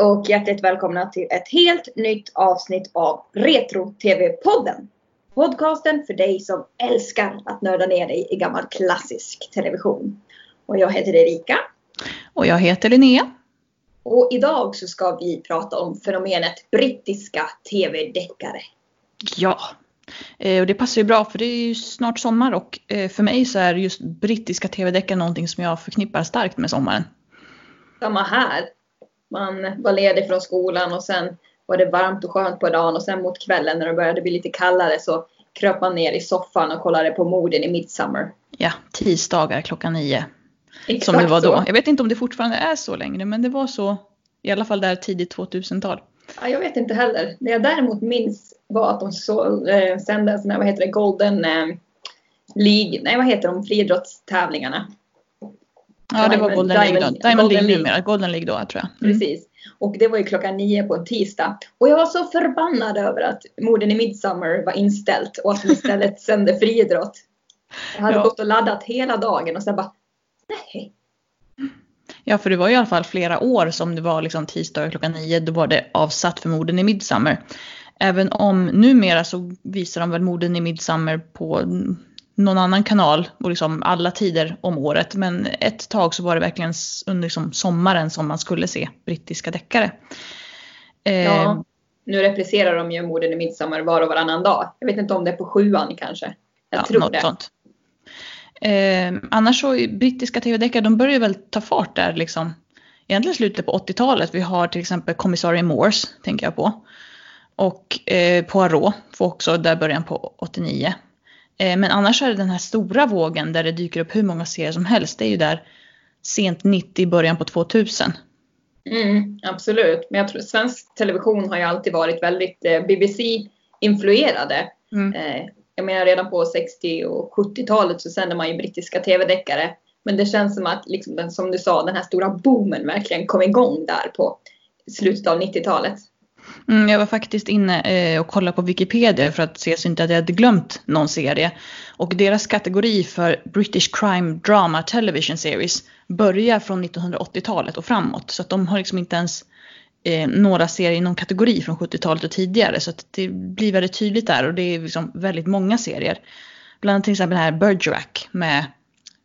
Och hjärtligt välkomna till ett helt nytt avsnitt av Retro-TV-podden. Podcasten för dig som älskar att nörda ner dig i gammal klassisk television. Och jag heter Erika. Och jag heter Linnea. Och idag så ska vi prata om fenomenet brittiska TV-deckare. Ja, eh, och det passar ju bra för det är ju snart sommar och eh, för mig så är just brittiska TV-deckare någonting som jag förknippar starkt med sommaren. Samma här. Man var ledig från skolan och sen var det varmt och skönt på dagen och sen mot kvällen när det började bli lite kallare så kröp man ner i soffan och kollade på morden i Midsummer. Ja, tisdagar klockan nio. Exakt som det var då. så. Jag vet inte om det fortfarande är så längre men det var så i alla fall där tidigt 2000-tal. Ja, jag vet inte heller. Det jag däremot minns var att de så, eh, sände såna vad heter det, Golden eh, League, nej vad heter de, friidrottstävlingarna. Ja, det var Golden League då. Diamond- Golden League numera. Golden League då tror jag. Mm. Precis. Och det var ju klockan nio på en tisdag. Och jag var så förbannad över att morden i Midsummer var inställt och att de istället sände friidrott. Jag hade Ja. gått och laddat hela dagen och sen bara, nej. Ja, för det var i alla fall flera år som det var liksom tisdagar klockan nio. Då var det avsatt för morden i Midsummer. Även om numera så visar de väl morden i Midsummer på någon annan kanal och liksom alla tider om året. Men ett tag så var det verkligen under liksom sommaren som man skulle se brittiska deckare. Eh, Ja. Nu replicerar de ju morden i Midsummer var och varannan dag. Jag vet inte om det är på sjuan kanske. Jag ja, tror det. sånt. Eh, annars så, brittiska tv-deckare, de börjar väl ta fart där liksom. Egentligen slutet på 80-talet. Vi har till exempel Kommissarie Morse, tänker jag på. Och eh, Poirot, får också där början på 89. Eh, men annars är det den här stora vågen där det dyker upp hur många serier som helst. Det är ju där sent 90, början på 2000. Mm, absolut. Men jag tror svensk television har ju alltid varit väldigt eh, BBC-influerade. Mm. Eh, jag menar redan på 60 och 70-talet så sände man ju brittiska tv-deckare. Men det känns som att, liksom, som du sa, den här stora boomen verkligen kom igång där på slutet av 90-talet. Mm, jag var faktiskt inne eh, och kollade på Wikipedia för att se så inte att jag hade glömt någon serie. Och deras kategori för British Crime Drama Television Series börjar från 1980-talet och framåt. Så att de har liksom inte ens eh, några serier i någon kategori från 70-talet och tidigare. Så att det blir väldigt tydligt där och det är liksom väldigt många serier. Bland annat till exempel den här Bergerac med,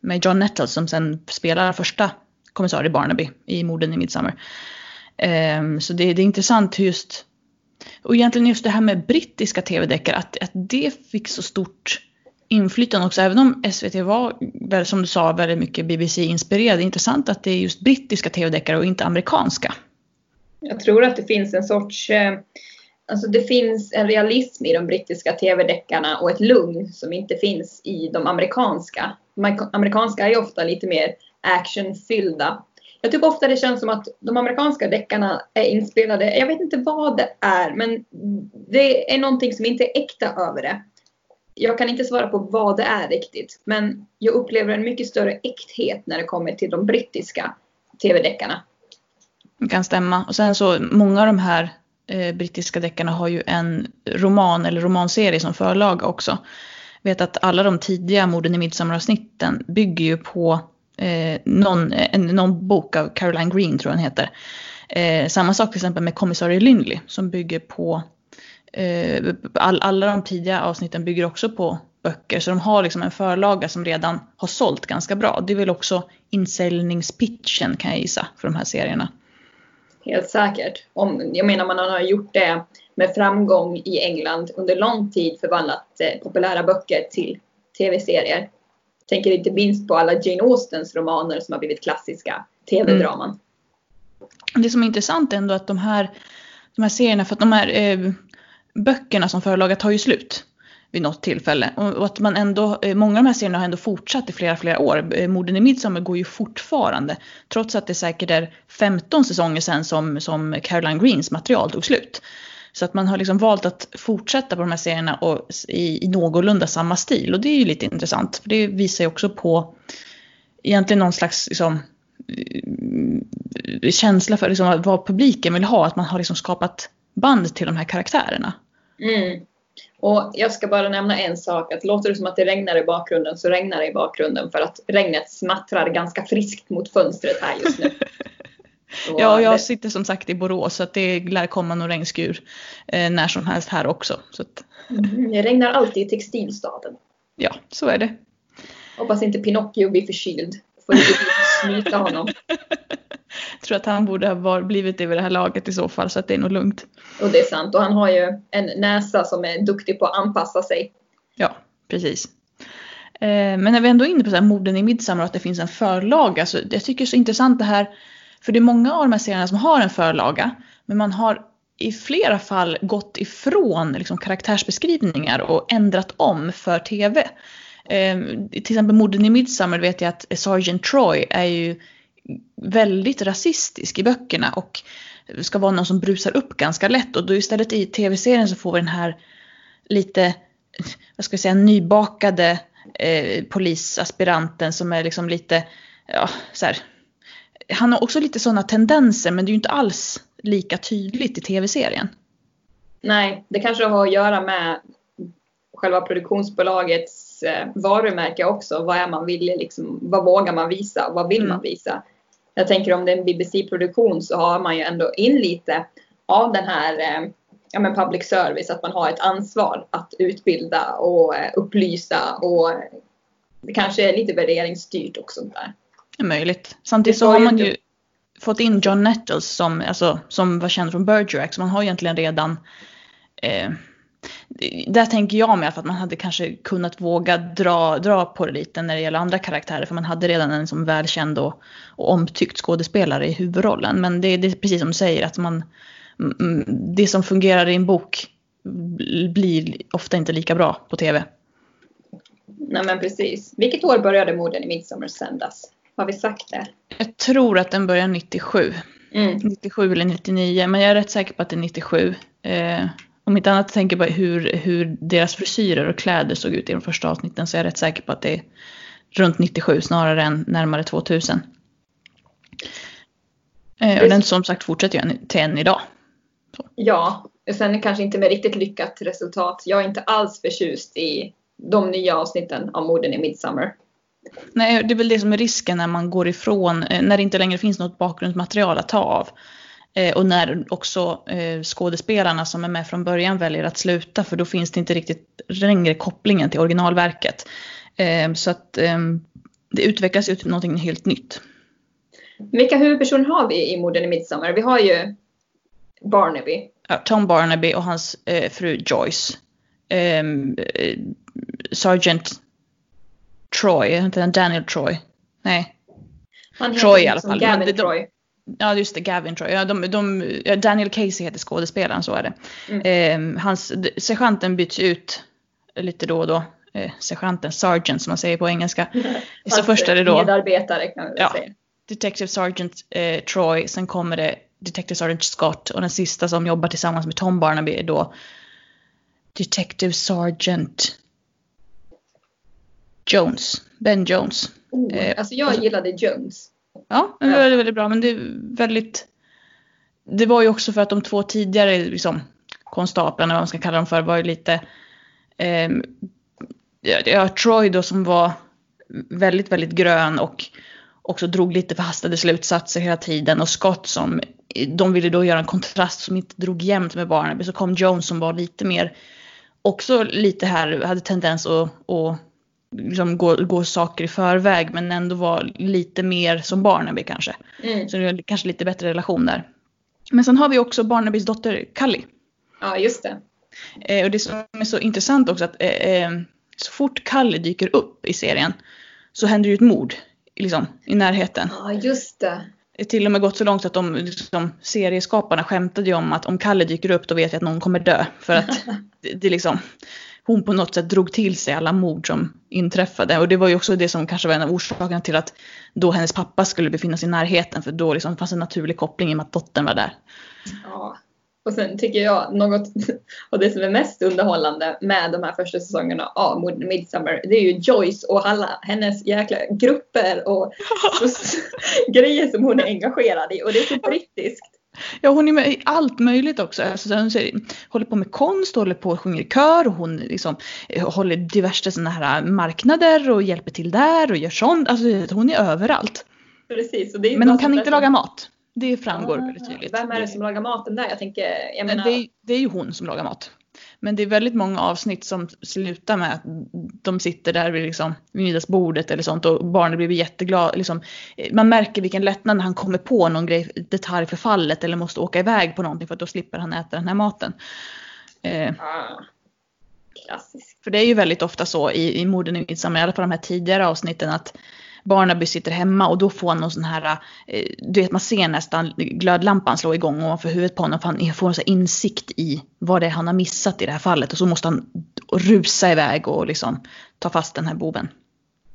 med John Nettles som sen spelar första kommissarie Barnaby i morden i Midsummer. Ehm, så det, det är intressant just, och egentligen just det här med brittiska tv-deckare, att, att det fick så stort inflytande också. Även om SVT var, som du sa, väldigt mycket BBC-inspirerad. Det är intressant att det är just brittiska tv-deckare och inte amerikanska. Jag tror att det finns en sorts, eh, alltså det finns en realism i de brittiska tv-deckarna och ett lugn som inte finns i de amerikanska. De amerikanska är ju ofta lite mer actionfyllda. Jag tycker ofta det känns som att de amerikanska deckarna är inspelade, jag vet inte vad det är, men det är någonting som inte är äkta över det. Jag kan inte svara på vad det är riktigt, men jag upplever en mycket större äkthet när det kommer till de brittiska tv-deckarna. Det kan stämma. Och sen så, många av de här eh, brittiska deckarna har ju en roman eller romanserie som förlag också. Jag vet att alla de tidiga morden i Midsommaravsnitten bygger ju på eh, någon, en, någon bok av Caroline Green tror jag den heter. Eh, samma sak till exempel med kommissarie Lindley som bygger på eh, all, alla de tidiga avsnitten bygger också på böcker. Så de har liksom en förlaga som redan har sålt ganska bra. Det är väl också insäljningspitchen kan jag gissa för de här serierna. Helt säkert. Om, jag menar man har gjort det med framgång i England under lång tid förvandlat eh, populära böcker till tv-serier. Tänker inte minst på alla Jane Austens romaner som har blivit klassiska tv-draman. Mm. Det som är intressant är ändå att de här, de här serierna, för att de här eh, böckerna som förlaget tar ju slut vid något tillfälle. Och, att man ändå, eh, många av de här serierna har ändå fortsatt i flera, flera år. Eh, Morden i Midsommar går ju fortfarande. Trots att det säkert är 15 säsonger sedan som, som Caroline Greens material tog slut. Så att man har liksom valt att fortsätta på de här serierna och i, i någorlunda samma stil. Och det är ju lite intressant. För det visar ju också på egentligen någon slags liksom, eh, känsla för liksom vad publiken vill ha. Att man har liksom skapat band till de här karaktärerna. Mm. Och jag ska bara nämna en sak. Att låter det som att det regnar i bakgrunden så regnar det i bakgrunden för att regnet smattrar ganska friskt mot fönstret här just nu. Så Ja, jag det- sitter som sagt i Borås så att det lär komma någon regnskur eh, när som helst här också. Så att, Mm, det regnar alltid i textilstaden. ja, så är det. Hoppas inte Pinocchio blir förkyld. Får inte snyta honom. Jag tror att han borde ha blivit det vid det här laget i så fall så att det är nog lugnt. Och det är sant. Och han har ju en näsa som är duktig på att anpassa sig. Ja, precis. Eh, men när vi ändå är inne på så här morden i Midsommar och att det finns en förlaga så jag tycker det är så intressant det här. För det är många av de här serierna som har en förlaga men man har i flera fall gått ifrån liksom, karaktärsbeskrivningar och ändrat om för TV. Eh, till exempel morden i Midsummer vet jag att Sergeant Troy är ju väldigt rasistisk i böckerna och ska vara någon som brusar upp ganska lätt och då istället i tv-serien så får vi den här lite, vad ska jag säga, nybakade eh, polisaspiranten som är liksom lite, ja så här. Han har också lite sådana tendenser men det är ju inte alls lika tydligt i tv-serien. Nej, det kanske har att göra med själva produktionsbolagets eh, varumärke också. Vad är man vill liksom, vad vågar man visa? Vad vill Mm. man visa? Jag tänker om det är en BBC-produktion så har man ju ändå in lite av den här eh, ja, men public service, att man har ett ansvar att utbilda och eh, upplysa och det kanske är lite värderingsstyrt också där. Är möjligt. Samtidigt så har man ju fått in John Nettles som, alltså, som var känd från Bergerac. Så man har egentligen redan eh, där tänker jag mig att man hade kanske kunnat våga dra, dra på det lite när det gäller andra karaktärer. För man hade redan en som välkänd och, och omtyckt skådespelare i huvudrollen. Men det, det är precis som du säger att man, mm, det som fungerar i en bok blir ofta inte lika bra på tv. Nej men precis. Vilket år började morden i Midsommar sändas? Har vi sagt det? Jag tror att den börjar 97. Mm. 97 eller 99, men jag är rätt säker på att det är 97. Eh, om inte annat tänker jag på hur, hur deras frisyrer och kläder såg ut i de första avsnitten så är jag rätt säker på att det är runt 97 snarare än närmare 2000. Eh, och den som sagt fortsätter ju till än idag. Ja, sen kanske inte med riktigt lyckat resultat. Jag är inte alls förtjust i de nya avsnitten av morden i Midsommar. Nej, det är väl det som är risken när man går ifrån, eh, när det inte längre finns något bakgrundsmaterial att ta av. Eh, och när också eh, skådespelarna som är med från början väljer att sluta för då finns det inte riktigt längre kopplingen till originalverket. Så att det utvecklas ju till någonting helt nytt. Vilka huvudpersoner har vi i morden i Midsommar? Vi har ju Barnaby. Ja, Tom Barnaby och hans eh, fru Joyce. Eh, Sergeant Troy, han Daniel Troy? Nej, Han heter Troy i alla fall. Gavin de- Troy. Ja just det, Gavin jag. Ja, de, de, Daniel Casey heter skådespelaren, så är det. Mm. Eh, hans, sergeanten byts ut lite då och då. Eh, sergeanten, sergeant som man säger på engelska. Så först är det då Medarbetare kan vi väl Ja. säga. Detective Sergeant eh, Troy, sen kommer det Detective Sergeant Scott och den sista som jobbar tillsammans med Tom Barnaby är då Detective Sergeant Jones, Ben Jones. Oh, Eh, alltså jag alltså- gillade Jones. Ja, men Ja. väldigt, väldigt bra. Men det är väldigt... Det var ju också för att de två tidigare liksom, konstaplarna, vad man ska kalla dem för, var ju lite... ja, ja, Troy då som var väldigt, väldigt grön och också drog lite förhastade slutsatser hela tiden. Och Scott som, de ville då göra en kontrast som inte drog jämnt med Barnaby. Så kom Jones som var lite mer, också lite här, hade tendens att, att liksom gå, gå saker i förväg men ändå var lite mer som Barnaby kanske. Mm. Så det är kanske lite bättre relation där. Men sen har vi också Barnabys dotter Callie. Ja, just det. Eh, och det som är så intressant också att eh, eh, så fort Callie dyker upp i serien så händer ju ett mord liksom, i närheten. Ja, just det. Det är till och med gått så långt att de, liksom, serieskaparna skämtade ju om att om Kalle dyker upp då vet jag att någon kommer dö. För att det, det liksom, hon på något sätt drog till sig alla mord som inträffade. Och det var ju också det som kanske var en av orsakerna till att då hennes pappa skulle befinna sig i närheten. För då liksom fanns en naturlig koppling i och med att dottern var där. Ja. Och sen tycker jag något av det som är mest underhållande med de här första säsongerna av Midsommar, det är ju Joyce och alla hennes jäkla grupper och grejer som hon är engagerad i. Och det är så brittiskt. Ja hon är med i allt möjligt också. Alltså, hon säger, håller på med konst, håller på och sjunger i kör och hon liksom, eh, håller diverse sådana här marknader och hjälper till där och gör sånt. Alltså hon är överallt. Precis. Men hon kan inte där laga mat. Det framgår Ah, väldigt tydligt. Vem är det som lagar maten där? Jag tänker, jag Men menar, det, är- det är ju hon som lagar mat. Men det är väldigt många avsnitt som slutar med att de sitter där vid, liksom, vid middagsbordet eller sånt och barnet blir jätteglad. Liksom, man märker vilken lättnad när han kommer på någon grej, detalj för fallet eller måste åka iväg på någonting för att då slipper han äta den här maten. Eh, ah, för det är ju väldigt ofta så i, i morden i Midsommar, i alla fall de här tidigare avsnitten, att Barnaby sitter hemma och då får han någon sån här, eh, du vet man ser nästan glödlampan slå igång ovanför huvudet på honom för han får en sån här insikt i vad det är han har missat i det här fallet och så måste han rusa iväg och liksom ta fast den här boven.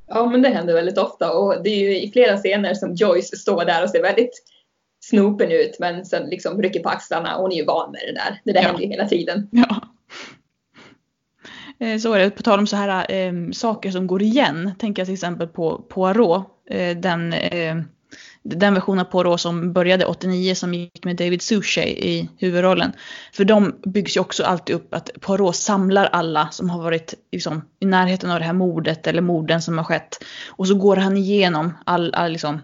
Ja, men det händer väldigt ofta och det är ju i flera scener som Joyce står där och ser väldigt snopen ut men sen liksom rycker på axlarna och hon är ju van med det där. Det där Ja. händer ju hela tiden. Ja. Eh, så är det. På tal om så här eh, saker som går igen. Tänker jag till exempel på Poirot. Eh, den, eh, den version av Poirot som började 89 som gick med David Suchet i huvudrollen. För de byggs ju också alltid upp att Poirot samlar alla som har varit liksom, i närheten av det här mordet eller morden som har skett. Och så går han igenom all, all, liksom,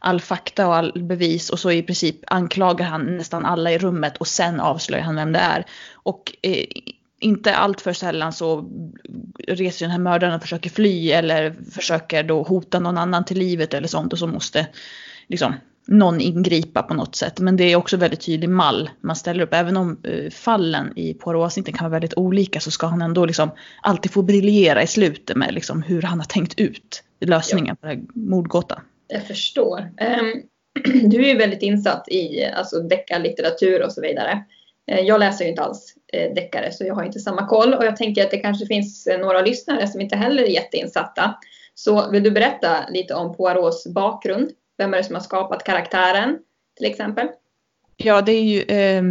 all fakta och all bevis och så i princip anklagar han nästan alla i rummet och sen avslöjar han vem det är. Och eh, inte allt för sällan så reser den här mördaren och försöker fly eller försöker då hota någon annan till livet eller sånt och så måste liksom någon ingripa på något sätt. Men det är också väldigt tydlig mall man ställer upp. Även om eh, fallen i Poirot-avsnitten kan vara väldigt olika så ska han ändå liksom alltid få briljera i slutet med liksom hur han har tänkt ut lösningen på den här mordgåtan. Jag förstår. Um, du är ju väldigt insatt i alltså, deckarlitteratur och så vidare. Eh, jag läser ju inte alls eh, deckare så jag har inte samma koll och jag tänker att det kanske finns eh, några lyssnare som inte heller är jätteinsatta. Så vill du berätta lite om Poirots bakgrund? Vem är det som har skapat karaktären till exempel? Ja, det är ju eh,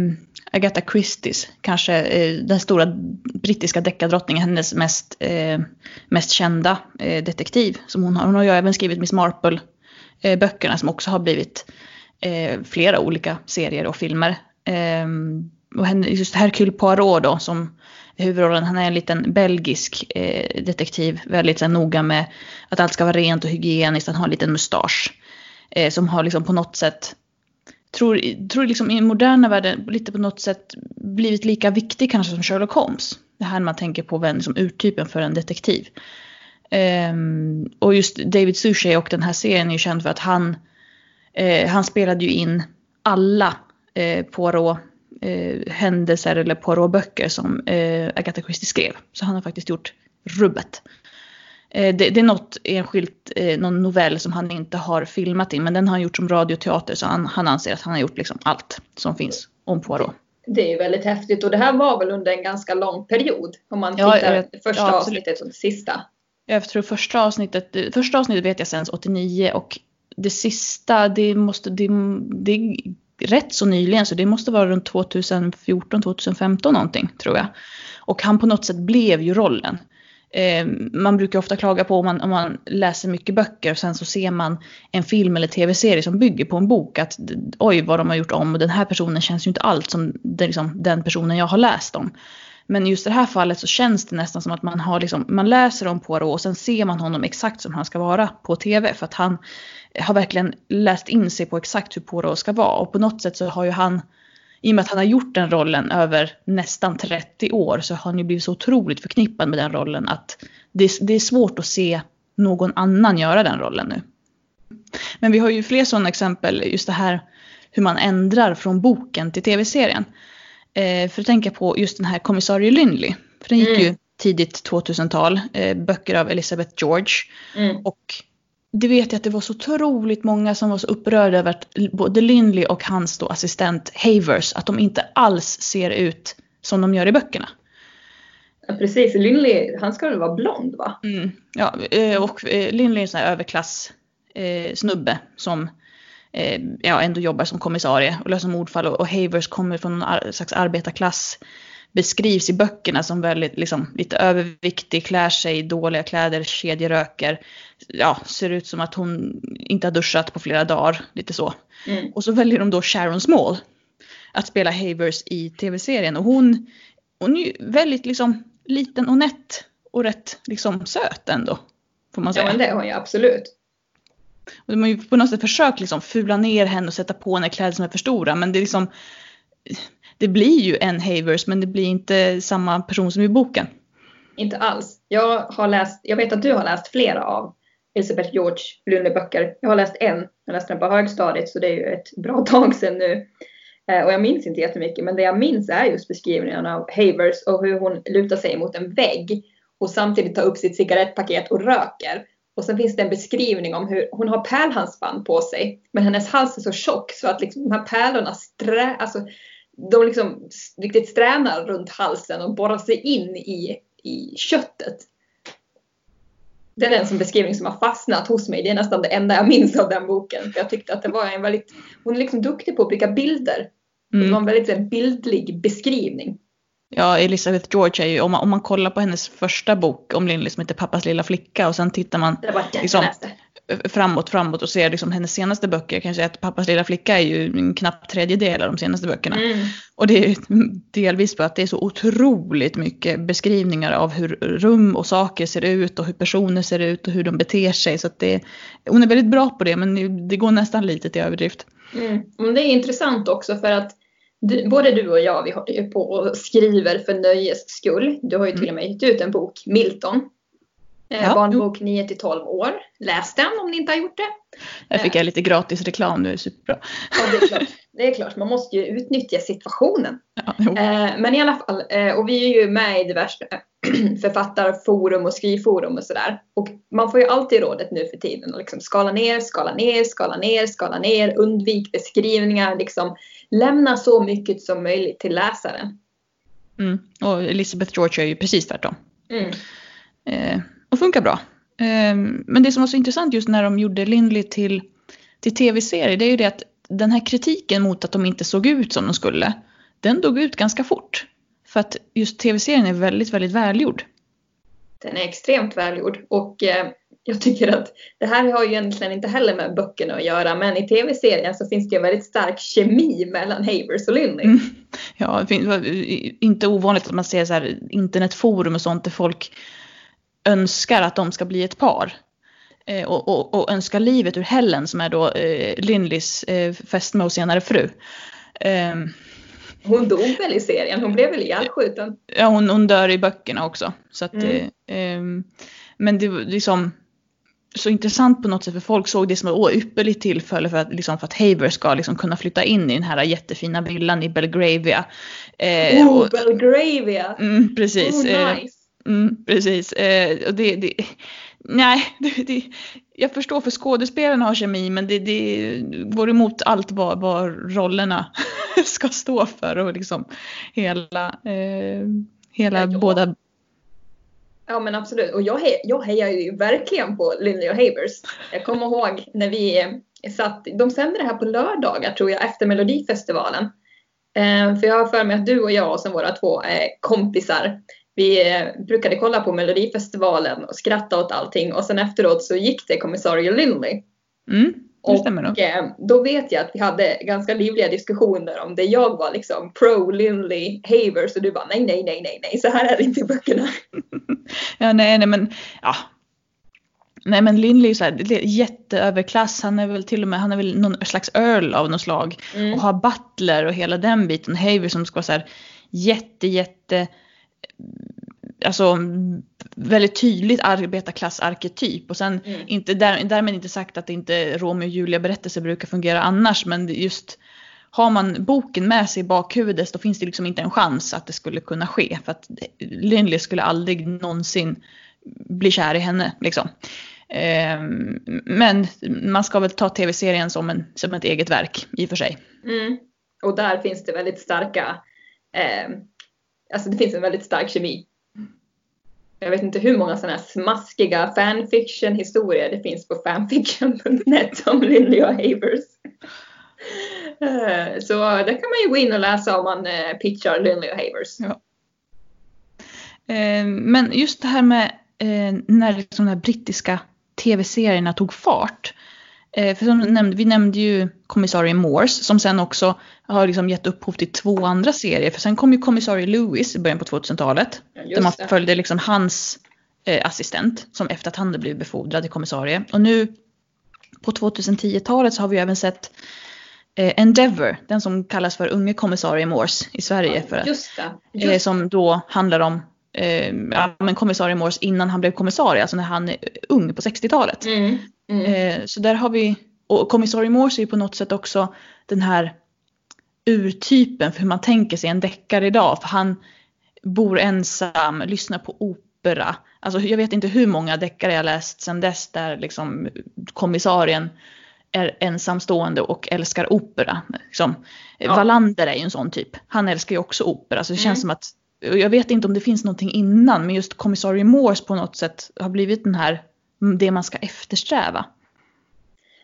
Agatha Christies, kanske eh, den stora brittiska deckardrottningen, hennes mest, eh, mest kända eh, detektiv som hon har. Hon har ju även skrivit Miss Marple-böckerna som också har blivit eh, flera olika serier och filmer. Ehm, och henne, just Hercule Poirot då som är huvudrollen, han är en liten belgisk eh, detektiv, väldigt så här, noga med att allt ska vara rent och hygieniskt, han har en liten mustasch. Eh, som har liksom på något sätt tror, tror liksom i den moderna världen lite på något sätt blivit lika viktig kanske som Sherlock Holmes. Det här man tänker på vem som urtypen för en detektiv. Eh, och just David Suchet och den här serien är ju känd för att han, eh, han spelade ju in alla eh, Poirot eh, händelser eller Poirot-böcker som eh, Agatha Christie skrev. Så han har faktiskt gjort rubbet. Eh, det, det är något enskilt, eh, någon novell som han inte har filmat in, men den har han gjort som radioteater så han, han anser att han har gjort liksom allt som finns om Poirot. Det är ju väldigt häftigt och det här var väl under en ganska lång period om man Ja, tittar det första ja, avsnittet och det sista. Jag tror första avsnittet, första avsnittet vet jag sänds 89 och det sista, det måste, det, det rätt så nyligen så det måste vara runt 2014, 2015 någonting tror jag. Och han på något sätt blev ju rollen. Eh, man brukar ofta klaga på om man, om man läser mycket böcker och sen så ser man en film eller tv-serie som bygger på en bok att oj vad de har gjort om och den här personen känns ju inte alls som det, liksom, den personen jag har läst om. Men i just det här fallet så känns det nästan som att man har liksom, man läser om Poirot och sen ser man honom exakt som han ska vara på tv. För att han har verkligen läst in sig på exakt hur Poirot ska vara. Och på något sätt så har ju han, i och med att han har gjort den rollen över nästan 30 år så har han ju blivit så otroligt förknippad med den rollen att det, är- det är svårt att se någon annan göra den rollen nu. Men vi har ju fler sådana exempel, just det här hur man ändrar från boken till tv-serien. Eh, för att tänka på just den här kommissarie Lynley. För den gick Mm. ju tidigt 2000-tal, eh, böcker av Elizabeth George. Mm. Och det vet jag att det var så otroligt många som var så upprörda över att både Lynley och hans då assistent Havers, att de inte alls ser ut som de gör i böckerna. Ja, precis, Lynley, han ska väl vara blond va? Mm. Ja, eh, och Lynley är en sån här överklass eh, snubbe som eh, ja, ändå jobbar som kommissarie och löser mordfall och, och Havers kommer från en slags arbetarklass beskrivs i böckerna som väldigt liksom, lite överviktig, klär sig i dåliga kläder, kedjeröker. Ja, ser ut som att hon inte har duschat på flera dagar, lite så. Mm. Och så väljer de då Sharon Small att spela Havers i tv-serien. Och hon, hon är ju väldigt liksom liten och nätt och rätt liksom söt ändå. Får man Ja säga. men det har jag absolut. Och de har ju på något sätt försökt liksom fula ner henne och sätta på henne kläder som är för stora. Men det är liksom, det blir ju en Havers men det blir inte samma person som i boken. Inte alls. Jag har läst, jag vet att du har läst flera av Elisabeth George Lunde-böcker. Jag har läst en, jag läste den på högstadiet så det är ju ett bra tag sedan nu. Eh, och jag minns inte jättemycket men det jag minns är just beskrivningen av Havers och hur hon lutar sig mot en vägg och samtidigt tar upp sitt cigarettpaket och röker. Och sen finns det en beskrivning om hur hon har pärlhalsband på sig men hennes hals är så tjock så att liksom de här pärlorna strä, alltså, de liksom riktigt stränar runt halsen och borrar sig in i, i köttet. Det är en som beskrivning som har fastnat hos mig. Det är nästan det enda jag minns av den boken. För jag tyckte att det var en väldigt, hon är liksom duktig på att bygga bilder. Mm. Det var en väldigt en bildlig beskrivning. Ja, Elizabeth George är ju, om man, om man kollar på hennes första bok om Lindley som heter Pappas lilla flicka och sen tittar man liksom, framåt, framåt och ser liksom hennes senaste böcker. Jag kan säga att Pappas lilla flicka är ju en knapp tredjedel av de senaste böckerna. Mm. Och det är delvis för att det är så otroligt mycket beskrivningar av hur rum och saker ser ut och hur personer ser ut och hur de beter sig. Så att det, hon är väldigt bra på det men det går nästan lite till överdrift. Mm. Men det är intressant också för att du, både du och jag vi håller ju på och skriver för nöjes skull. Du har ju till och med gett ut en bok, Milton. Eh, ja, barnbok 9 till 12 år. Läs den om ni inte har gjort det. Där fick jag lite gratis reklam nu, superbra. Ja, det är klart. Det är klart, man måste ju utnyttja situationen. Ja, eh, men i alla fall, eh, och vi är ju med i diverse författarforum och skrivforum och sådär. Och man får ju alltid rådet nu för tiden att liksom skala ner, skala ner, skala ner, skala ner, undvik beskrivningar, liksom lämna så mycket som möjligt till läsaren. Mm. Och Elizabeth George är ju precis tvärtom. Mm. Eh, och funkar bra. Eh, men det som var så intressant just när de gjorde Lindley till, till tv-serie det är ju det att den här kritiken mot att de inte såg ut som de skulle den dog ut ganska fort. För att just tv-serien är väldigt, väldigt välgjord. Den är extremt välgjord och eh, jag tycker att det här har ju egentligen inte heller med böckerna att göra men i tv-serien så finns det ju väldigt stark kemi mellan Havers och Lindley. Mm. Ja, inte ovanligt att man ser så här internetforum och sånt där folk önskar att de ska bli ett par. Eh, och, och, och, önskar livet ur Helen som är då eh, Lindleys eh, fästmö och senare fru. Eh, hon dog väl i serien? Hon blev väl ihjälskjuten? Ja, hon, hon dör i böckerna också. Så att, mm. Eh, ehm, men det liksom så intressant på något sätt för folk såg det som ett ypperligt tillfälle för att, liksom, för att Haver ska liksom, kunna flytta in i den här jättefina villan i Belgravia. Eh, oh, och, Belgravia! Mm, precis. Oh, eh, nice. Mm, precis. Eh, och det, det, nej, det, det, jag förstår för skådespelarna har kemi men det, det går emot allt vad, vad rollerna ska stå för och liksom hela, eh, hela ja, båda Ja men absolut. Och jag, he jag hejar ju verkligen på Lindley och Havers. Jag kommer ihåg när vi eh, satt, de sände det här på lördagar tror jag efter Melodifestivalen. Eh, för jag har för mig att du och jag och sen våra två eh, kompisar vi eh, brukade kolla på Melodifestivalen och skratta åt allting och sen efteråt så gick det kommissarie Lindley. Mm. Och eh, då vet jag att vi hade ganska livliga diskussioner om det. Jag var liksom pro Lindley Havers och du bara nej, nej, nej, nej, nej, så här är det inte i böckerna. ja, nej, nej, men ja. Nej men Lindley är så här, jätteöverklass, han är väl till och med, han är väl någon slags earl av något slag. Mm. Och har butler och hela den biten. Havers som ska vara så här jätte, jätte alltså väldigt tydligt arbetarklassarketyp och sen mm. inte, där, därmed inte sagt att inte Romeo och Julia berättelser brukar fungera annars men just har man boken med sig i bakhuvudet då finns det liksom inte en chans att det skulle kunna ske för att Lindley skulle aldrig någonsin bli kär i henne liksom. Eh, men man ska väl ta tv-serien som, en, som ett eget verk i och för sig. Mm. Och där finns det väldigt starka eh, alltså det finns en väldigt stark kemi. Jag vet inte hur många sådana här smaskiga fanfiction-historier det finns på fanfiction.net om Lindley och Havers. Eh, så där kan man ju gå in och läsa om man eh, pitchar Lindley och Havers. Ja. Eh, men just det här med när liksom de här brittiska tv-serierna tog fart. Eh, för som nämnde, vi nämnde ju kommissarie Morse som sen också har liksom gett upphov till två andra serier. För sen kom ju kommissarie Lewis i början på 2000-talet. Ja, där man följde liksom hans eh, assistent som efter att han hade blivit befordrad till kommissarie. Och nu på 2010-talet så har vi även sett eh, Endeavour, den som kallas för Unge kommissarie Morse i Sverige. För, Just det. eh, Just, som då handlar om eh, ja, men kommissarie Morse innan han blev kommissarie, alltså när han är ung på 60-talet. mm, mm. Eh, så där har vi, och kommissarie Morse är ju på något sätt också den här urtypen för hur man tänker sig en deckare idag. För han bor ensam, lyssnar på opera. Alltså jag vet inte hur många deckare jag läst sedan dess där liksom kommissarien är ensamstående och älskar opera. Liksom. Ja. Wallander är ju en sån typ. Han älskar ju också opera. Så det känns Mm. som att, jag vet inte om det finns någonting innan, men just kommissarie Morse på något sätt har blivit den här, det man ska eftersträva.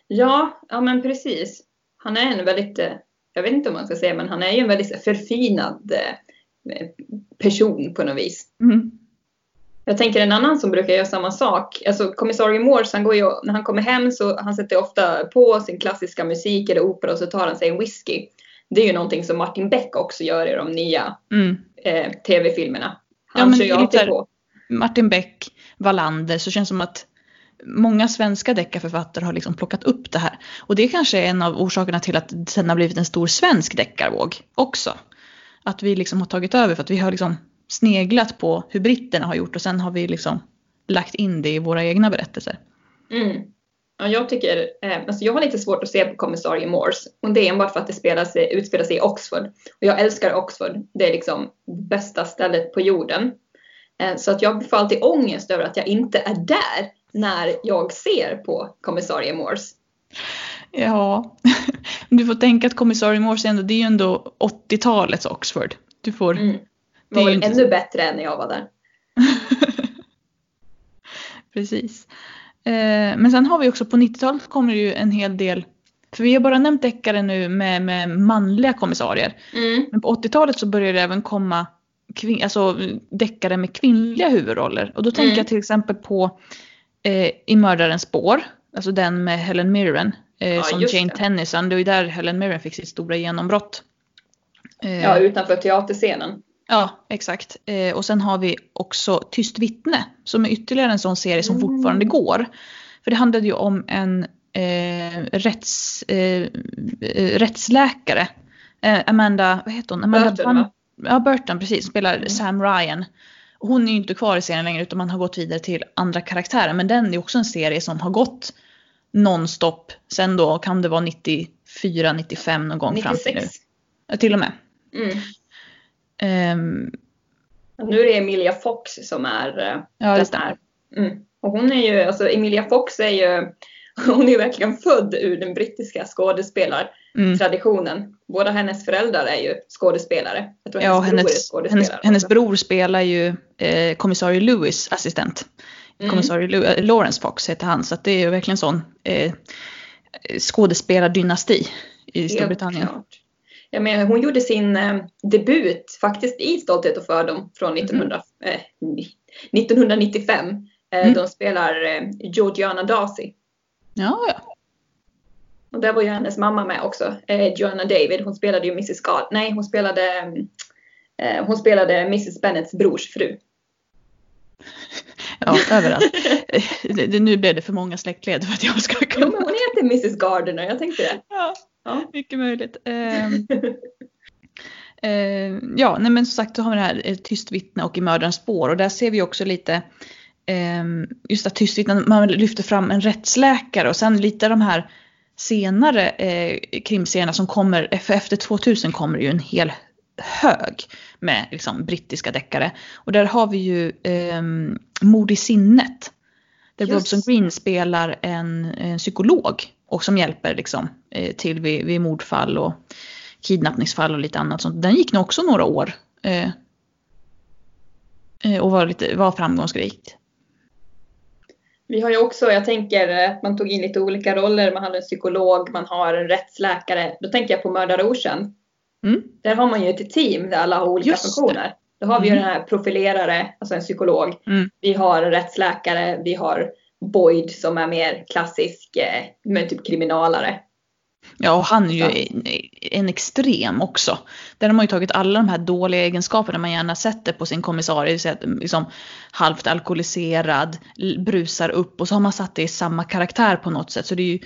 Ja, ja men precis. Han är en väldigt, eh, jag vet inte om man ska säga, men han är ju en väldigt förfinad eh, person på något vis. Mm. Jag tänker en annan som brukar göra samma sak. Alltså kommissarie Morse, han går ju, när han kommer hem så han sätter ofta på sin klassiska musik eller opera och så tar han sig en whisky. Det är ju någonting som Martin Beck också gör i de nya Mm. eh, tv-filmerna. Ja, Han men kör ju alltid på. Martin Beck, Wallander, så känns det som att många svenska deckarförfattare har liksom plockat upp det här. Och det kanske är en av orsakerna till att det sen har blivit en stor svensk deckarvåg också. Att vi liksom har tagit över för att vi har liksom sneglat på hur britterna har gjort och sen har vi liksom lagt in det i våra egna berättelser. Mm. Ja, jag tycker, eh, alltså jag har lite svårt att se på kommissarie Morse. Och det är enbart för att det spelar sig, utspelar sig i Oxford. Och jag älskar Oxford. Det är liksom bästa stället på jorden. Eh, så att jag får alltid ångest över att jag inte är där när jag ser på kommissarie Morse. Ja, du får tänka att kommissarie Morse ändå, det är ju ändå 80-talets Oxford. Du får, Mm. Det var är väl inte ännu bättre än när jag var där. Precis. Eh, men sen har vi också på 90-talet kommer det ju en hel del, för vi har bara nämnt deckare nu med, med manliga kommissarier. Mm. Men på 80-talet så börjar det även komma kvin- alltså, deckare med kvinnliga huvudroller. Och då tänker Mm. jag till exempel på eh, I mördarens spår, alltså den med Helen Mirren. Eh, Ja, som Jane det. Tennyson, det var ju där Helen Mirren fick sitt stora genombrott. Eh, Ja, utanför teaterscenen. Ja, exakt. Eh, och sen har vi också Tyst vittne som är ytterligare en sån serie som Mm. fortfarande går. För det handlade ju om en eh, rätts, eh, rättsläkare. Amanda, vad heter hon? Amanda Burton, va? Ja, Burton, precis. Spelar Mm. Sam Ryan. Hon är ju inte kvar i serien längre utan man har gått vidare till andra karaktärer. Men den är också en serie som har gått nonstop. Sen då kan det vara 94, 95 någon gång fram till nu. 96. Ja, till och med. Mm. Ehm, Nu är det Emilia Fox som är eh, ja, den här. Mm. Och hon är ju, alltså Emilia Fox är ju, hon är verkligen född ur den brittiska skådespelartraditionen. Mm. Båda hennes föräldrar är ju skådespelare. Tror Ja, hennes bror hennes, hennes, hennes bror spelar ju eh, kommissarie Lewis assistent. Mm. Kommissarie Lew- eh, Lawrence Fox heter han. Så det är ju verkligen sån eh, skådespelardynasti i Storbritannien. klart. Jag menar, hon gjorde sin eh, debut faktiskt i Stolthet och fördom från 1900, eh, 1995. Eh, Mm. De spelar eh, Georgiana Darcy. Ja, ja. Och där var ju hennes mamma med också, eh, Joanna David. Hon spelade ju Mrs. God. Nej, hon spelade, eh, hon spelade Mrs. Bennets brors fru. ja överallt. Eh, det, det, nu blev det för många släktled för att jag ska Jo, kunna. men hon heter Mrs. Gardner, jag tänkte det. Ja, Ja. mycket möjligt. Ehm, Eh, ja, nej men som sagt så har vi det här eh, Tyst vittne och I mördarens spår och där ser vi också lite eh, just att Tyst vittne, man lyfter fram en rättsläkare och sen lite de här senare eh, krimserierna som kommer, efter, efter 2000 kommer det ju en hel hög med liksom, brittiska deckare. Och där har vi ju eh, Mord i sinnet. Där Just. Robson Green spelar en, en psykolog och som hjälper liksom, eh, till vid, vid mordfall och kidnappningsfall och lite annat sånt. Den gick nog också några år. Eh, eh, och var, lite, var framgångsrikt. Vi har ju också, jag tänker att man tog in lite olika roller. Man hade en psykolog, man har en rättsläkare. Då tänker jag på Mördare Ocean. Mm. Där har man ju ett team där alla har olika Just funktioner. Då har vi ju Mm. den här profilerare, alltså en psykolog. Mm. Vi har en rättsläkare, vi har Boyd som är mer klassisk, eh, men typ kriminalare. Ja, och han är ju en, en extrem också. Där har man ju tagit alla de här dåliga egenskaperna man gärna sätter på sin kommissarie. Liksom halvt alkoholiserad, brusar upp och så har man satt det i samma karaktär på något sätt. Så det är ju,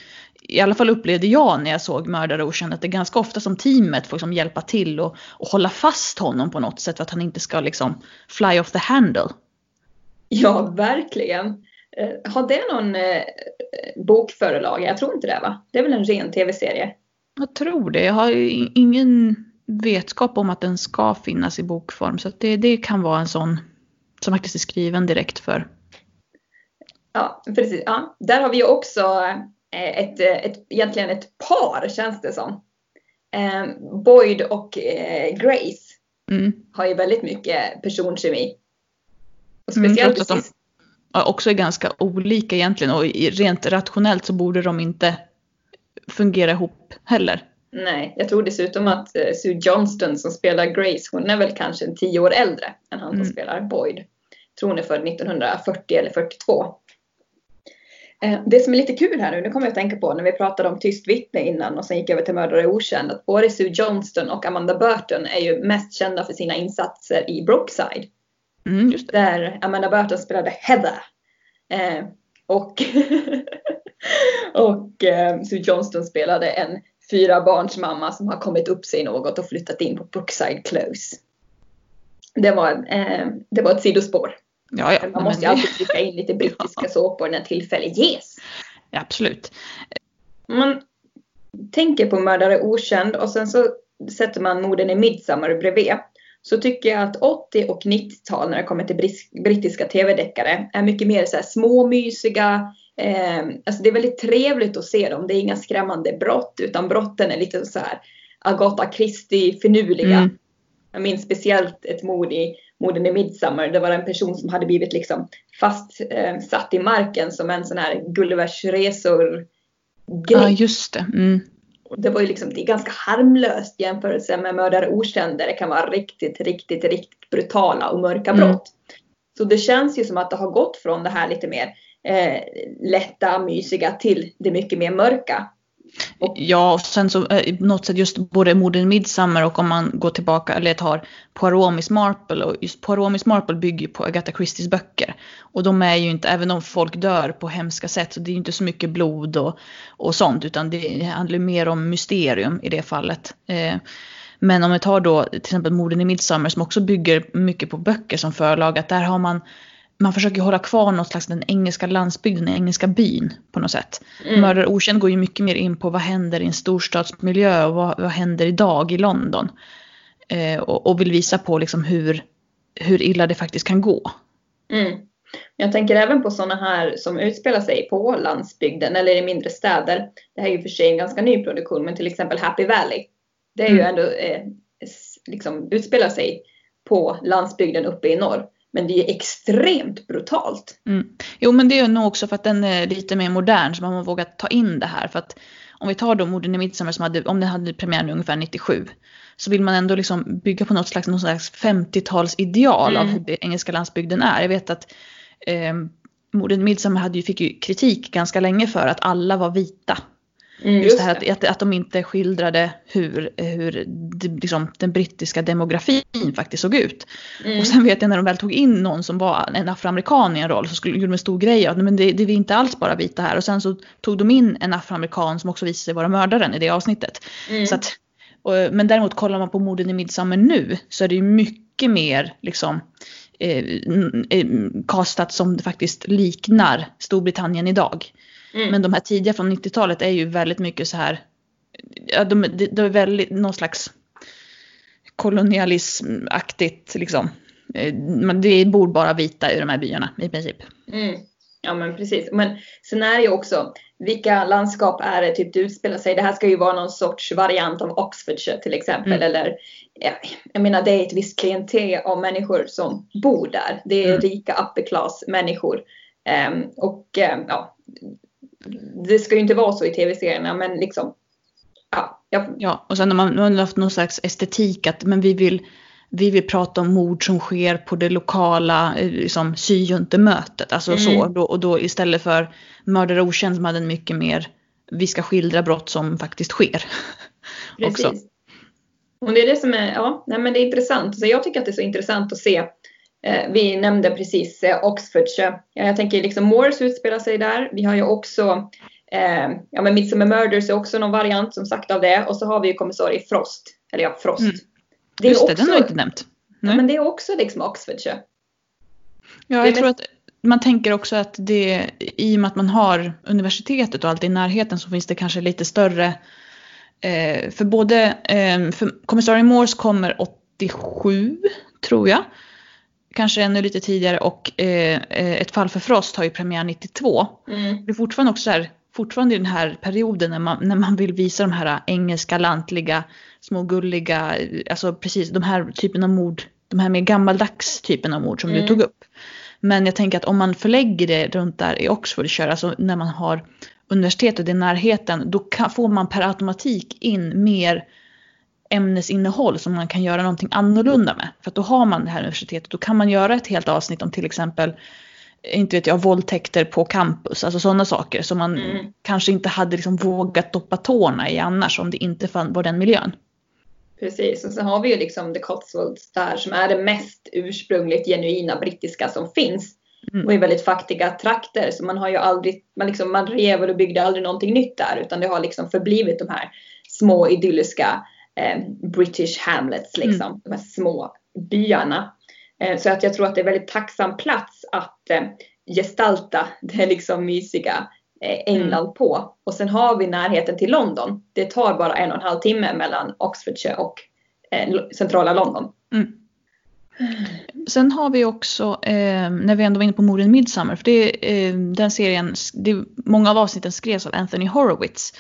i alla fall upplevde jag när jag såg Mördare okänd att det är ganska ofta som teamet får liksom hjälpa till och, och hålla fast honom på något sätt för att han inte ska liksom fly off the handle. Ja, verkligen. Eh, har det någon eh, bokförlag? Jag tror inte det va? Det är väl en ren tv-serie? Jag tror det. Jag har ingen vetskap om att den ska finnas i bokform. Så det, det kan vara en sån som faktiskt är skriven direkt för. Ja, precis. Ja. Där har vi också eh, ett, ett, egentligen ett par känns det som. Boyd och Grace mm. har ju väldigt mycket personkemi. Och mm, speciellt mm, precis också är ganska olika egentligen och rent rationellt så borde de inte fungera ihop heller. Nej, jag tror dessutom att eh, Sue Johnston som spelar Grace, hon är väl kanske en tio år äldre än han som mm. spelar Boyd. Jag tror hon är född 1940 eller 42. Eh, det som är lite kul här nu, nu kommer jag att tänka på när vi pratade om Tyst vittne innan och sen gick jag över till Mördare okänd, att både Sue Johnston och Amanda Burton är ju mest kända för sina insatser i Brookside. Mm, där Amanda Burton spelade Heather. Eh, och och eh, Sue Johnston spelade en fyra barns mamma som har kommit upp sig något och flyttat in på Brookside Close. Det var, eh, det var ett sidospår. Ja, ja, Man måste ju alltid trycka in lite brittiska ja. såpor när tillfälle ges. Ja, absolut. Man tänker på Mördare okänd och sen så sätter man morden i Midsummer bredvid så tycker jag att 80 och 90-tal när det kommer till brittiska tv-deckare är mycket mer så här småmysiga. Eh, alltså det är väldigt trevligt att se dem. Det är inga skrämmande brott utan brotten är lite så här Agatha Christie finurliga. Mm. Jag minns speciellt ett mord i morden i Midsummer. Det var en person som hade blivit liksom fast eh, satt i marken som en sån här Gullivers resor Ja, ah, just det. Mm det var ju liksom, det är ganska harmlöst jämfört med Mördare okänd där det kan vara riktigt, riktigt, riktigt brutala och mörka mm. brott. Så det känns ju som att det har gått från det här lite mer eh, lätta, mysiga till det mycket mer mörka. Och, ja, och sen så eh, på något sätt just både morden Midsummer och om man går tillbaka eller tar Poirot Miss Marple och just Poirot Miss Marple bygger ju på Agatha Christies böcker. Och de är ju inte, även om folk dör på hemska sätt så det är ju inte så mycket blod och, och sånt utan det handlar mer om mysterium i det fallet. Eh, men om vi tar då till exempel morden i Midsummer som också bygger mycket på böcker som förlag, att där har man man försöker hålla kvar något slags den engelska landsbygden, den engelska byn på något sätt. Mm. Mördare okänd går ju mycket mer in på vad händer i en storstadsmiljö och vad, vad händer idag i London. Eh, och, och, vill visa på liksom hur, hur illa det faktiskt kan gå. Mm. Jag tänker även på sådana här som utspelar sig på landsbygden eller i mindre städer. Det här är ju för sig en ganska ny produktion, men till exempel Happy Valley. Det är mm. ju ändå, eh, liksom utspelar sig på landsbygden uppe i norr. Men det är extremt brutalt. Mm. Jo men det är nog också för att den är lite mer modern så man har vågat ta in det här. För att om vi tar då Morden i Midsommar som hade, om den hade premiär ungefär 97. Så vill man ändå liksom bygga på något slags, något slags 50-talsideal mm. av hur det engelska landsbygden är. Jag vet att eh, Morden i Midsommar hade ju, fick ju kritik ganska länge för att alla var vita. Mm, just, det här att, att, att de inte skildrade hur, hur det, liksom, den brittiska demografin faktiskt såg ut. Mm. Och sen vet jag när de väl tog in någon som var en afroamerikan i en roll så skulle, gjorde de en stor grej av men det, det är inte alls bara vita här. Och sen så tog de in en afroamerikan som också visade sig vara mördaren i det avsnittet. Mm. Så att, och, men däremot kollar man på morden i Midsommar nu så är det ju mycket mer liksom eh, eh, kastat som det faktiskt liknar Storbritannien idag. Mm. Men de här tidiga från 90-talet är ju väldigt mycket så här, ja, de, de, de är väldigt någon slags kolonialismaktigt liksom. Eh, det bor bara vita i de här byarna i princip. Mm. Ja men precis. Men sen är det ju också, vilka landskap är det typ det utspelar sig? Det här ska ju vara någon sorts variant av Oxfordshire till exempel. Mm. Eller, ja, jag menar det är ett visst klientel av människor som bor där. Det är mm. rika upper class människor. Um, och um, ja, det ska ju inte vara så i tv-serierna men liksom ja. Jag... Ja och sen har man, man har haft någon slags estetik att men vi vill vi vill prata om mord som sker på det lokala eh, liksom, syjuntemötet. Alltså mm. så. Då, och då istället för Mördare okänd som hade en mycket mer vi ska skildra brott som faktiskt sker. Precis. Också. Och det är det som är, ja, nej men det är intressant. Så jag tycker att det är så intressant att se. Eh, vi nämnde precis eh, Oxfordshire. Jag tänker liksom Moores utspelar sig där. Vi har ju också eh, ja men Midsummer Murders är också någon variant som sagt av det. Och så har vi ju kommissarie Frost. Eller ja, Frost. Mm. Det Just det, också, den har jag inte nämnt. Ja, men det är också liksom Oxfordshire. Ja, jag tror att man tänker också att det, i och med att man har universitetet och allt i närheten så finns det kanske lite större, eh, för både, eh, för kommissarie Morse kommer 87 tror jag, kanske ännu lite tidigare och eh, eh Ett fall för Frost har ju premiär 92. Mm. Det är fortfarande också så här, fortfarande i den här perioden när man, när man vill visa de här engelska, lantliga, små gulliga, alltså precis de här typen av mord, de här mer gammaldags typen av mord som mm. du tog upp. Men jag tänker att om man förlägger det runt där i Oxfordshire, alltså när man har universitetet i närheten, då kan, får man per automatik in mer ämnesinnehåll som man kan göra någonting annorlunda med. För att då har man det här universitetet, då kan man göra ett helt avsnitt om till exempel inte vet jag, våldtäkter på campus, alltså sådana saker som man mm. kanske inte hade liksom vågat doppa tårna i annars om det inte var den miljön. Precis, och så har vi ju liksom The Cotswolds där som är det mest ursprungligt genuina brittiska som finns. Mm. Och i väldigt fattiga trakter. Så man har ju aldrig, man, liksom, man rev och byggde aldrig någonting nytt där. Utan det har liksom förblivit de här små idylliska British Hamlets, liksom. Mm. De här små byarna. Eh, så att jag tror att det är väldigt tacksam plats att eh, gestalta det liksom mysiga Eh, England mm. på. Och sen har vi närheten till London. Det tar bara en och en halv timme mellan Oxfordshire och eh, centrala London. Mm. Sen har vi också, eh, när vi ändå var inne på morden Midsummer, för det, eh, den serien, det, många av avsnitten skrevs av Anthony Horowitz.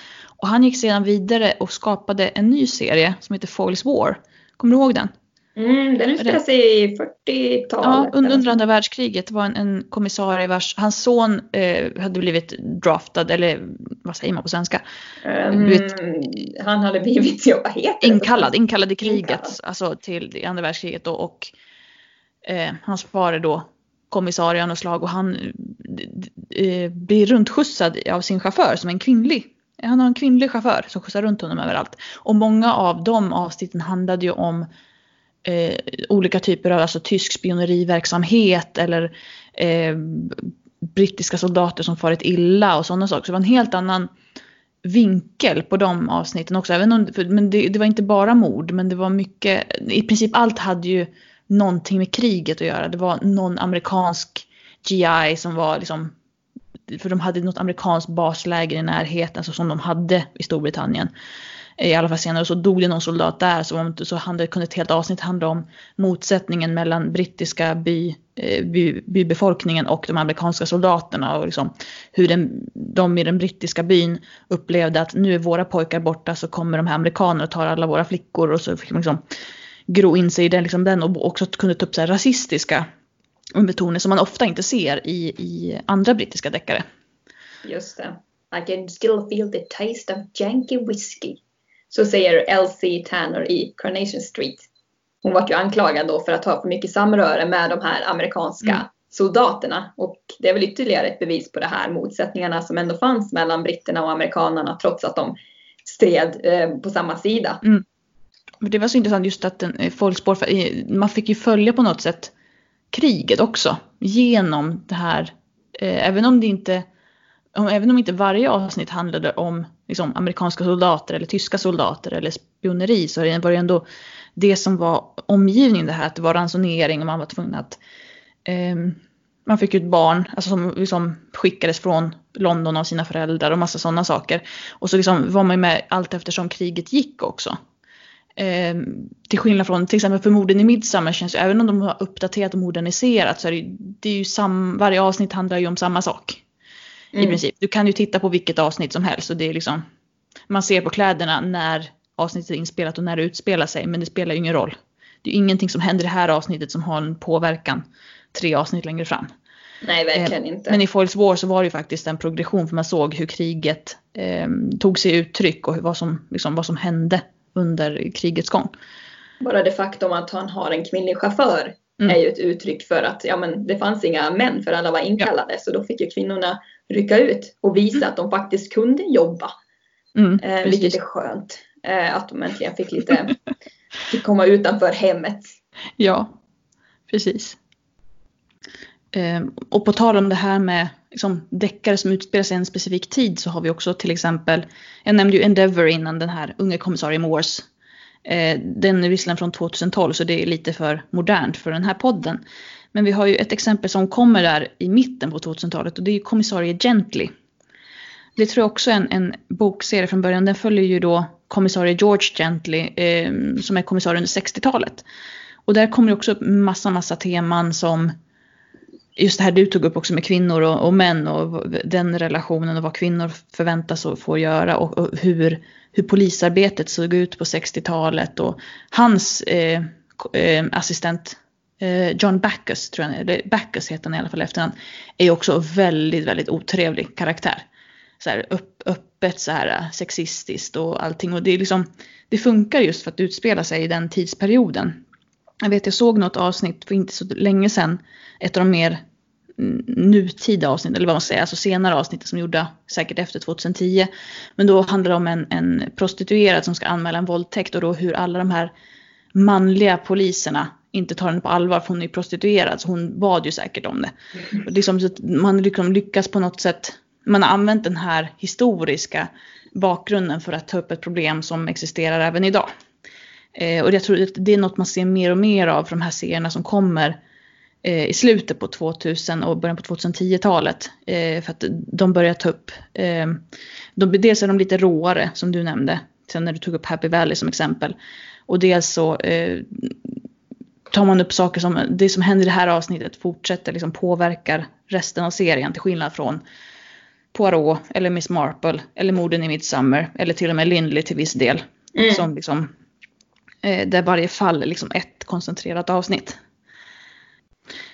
Och han gick sedan vidare och skapade en ny serie som heter Foils War. Kommer du ihåg den? Mm, den utspelar sig i 40-talet. Ja, under, andra världskriget. Det var en, en kommissarie vars, hans son eh, hade blivit draftad, eller vad säger man på svenska? Um, vet, han hade blivit, ja, vad heter inkallad, inkallad i kriget, inkallad. alltså till andra världskriget då, och eh, hans far är då kommissarie av slag och han eh, blir runtskjutsad av sin chaufför som är en kvinnlig han har en kvinnlig chaufför som skjutsar runt honom överallt. Och många av de avsnitten handlade ju om eh, olika typer av alltså, tysk spioneriverksamhet eller eh, brittiska soldater som farit illa och sådana saker. Så det var en helt annan vinkel på de avsnitten också. Även om, för, men det, det, var inte bara mord, men det var mycket, i princip allt hade ju någonting med kriget att göra. Det var någon amerikansk GI som var liksom, för de hade något amerikanskt basläger i närheten, så som de hade i Storbritannien eh, i alla fall senare, så dog det någon soldat där så, så handlade, kunde ett helt avsnitt handla om motsättningen mellan brittiska by, eh, by, bybefolkningen och de amerikanska soldaterna och liksom hur den, de i den brittiska byn upplevde att nu är våra pojkar borta så kommer de här amerikanerna och tar alla våra flickor. Och så fick man liksom gro in sig i den, liksom den och också kunde ta upp så här rasistiska undertoner som man ofta inte ser i, i andra brittiska deckare. Just det. I can still feel the taste of janky whiskey. Så säger Elsie Tanner i Carnation Street. Hon var ju anklagad då för att ha för mycket samröre med de här amerikanska mm. soldaterna. Och det är väl ytterligare ett bevis på det här motsättningarna som ändå fanns mellan britterna och amerikanerna trots att de stred eh, på samma sida. Mm. Det var så intressant just att den, eh, folkspår, man fick ju följa på något sätt kriget också genom det här. Eh, även om det inte även om inte varje avsnitt handlade om liksom, amerikanska soldater eller tyska soldater eller spioneri så var det ändå det som var omgivningen det här att det var ransonering och man var tvungen att eh, man fick ut barn alltså som liksom skickades från London av sina föräldrar och massa sådana saker. Och så liksom var man med allt eftersom kriget gick också. Eh, till skillnad från till exempel för morden i Midsummer känns ju, även om de har uppdaterat och moderniserat så är det, det är ju sam, varje avsnitt handlar ju om samma sak. Mm. I princip. Du kan ju titta på vilket avsnitt som helst och det är liksom man ser på kläderna när avsnittet är inspelat och när det utspelar sig men det spelar ju ingen roll. Det är ingenting som händer i det här avsnittet som har en påverkan tre avsnitt längre fram. Nej, verkligen eh, inte. Men i Foils War så var det ju faktiskt en progression för man såg hur kriget eh, tog sig uttryck och vad som, liksom, vad som hände under krigets gång. Bara det faktum att han har en kvinnlig chaufför mm. är ju ett uttryck för att ja, men det fanns inga män för alla var inkallade ja. så då fick ju kvinnorna rycka ut och visa Mm. att de faktiskt kunde jobba. Mm, Eh, vilket är skönt. Eh, att de äntligen fick lite, fick komma utanför hemmet. Ja, precis. Ehm, och på tal om det här med liksom, deckare som utspelar sig i en specifik tid så har vi också till exempel, jag nämnde ju Endeavour innan den här unge kommissarie Morse. Eh, den är visserligen från 2012 så det är lite för modernt för den här podden. Men vi har ju ett exempel som kommer där i mitten på 2000-talet och det är ju kommissarie Gently. Det tror jag också är en, en bokserie från början. Den följer ju då kommissarie George Gently eh, som är kommissarie under 60-talet. Och där kommer det också upp massa, massa teman som just det här du tog upp också med kvinnor och, och män och den relationen och vad kvinnor förväntas och får göra och, och hur, hur polisarbetet såg ut på 60-talet och hans eh, eh, assistent eh, John Backus, tror jag, eller Backus heter han i alla fall i efternamn, är ju också väldigt, väldigt otrevlig karaktär. Så här upp, öppet så här eh, sexistiskt och allting och det är liksom det funkar just för att utspela sig i den tidsperioden. Jag vet jag såg något avsnitt för inte så länge sedan, ett av de mer nutida avsnitt, eller vad man säger, alltså senare avsnitt som gjorda säkert efter 2010. Men då handlar det om en, en prostituerad som ska anmäla en våldtäkt och då hur alla de här manliga poliserna inte tar henne på allvar för hon är prostituerad så hon bad ju säkert om det. Och liksom, så att man liksom lyckas på något sätt, man har använt den här historiska bakgrunden för att ta upp ett problem som existerar även idag. Eh, och jag tror att det är något man ser mer och mer av för de här serierna som kommer eh, i slutet på 2000 och början på 2010-talet. Eh, för att de börjar ta upp, eh, de, dels är de lite råare som du nämnde, sen när du tog upp Happy Valley som exempel. Och dels så eh, tar man upp saker som, det som händer i det här avsnittet fortsätter liksom påverkar resten av serien till skillnad från Poirot eller Miss Marple eller morden i Midsummer eller till och med Lindley till viss del. Mm. Som liksom, Eh, där varje fall är liksom ett koncentrerat avsnitt.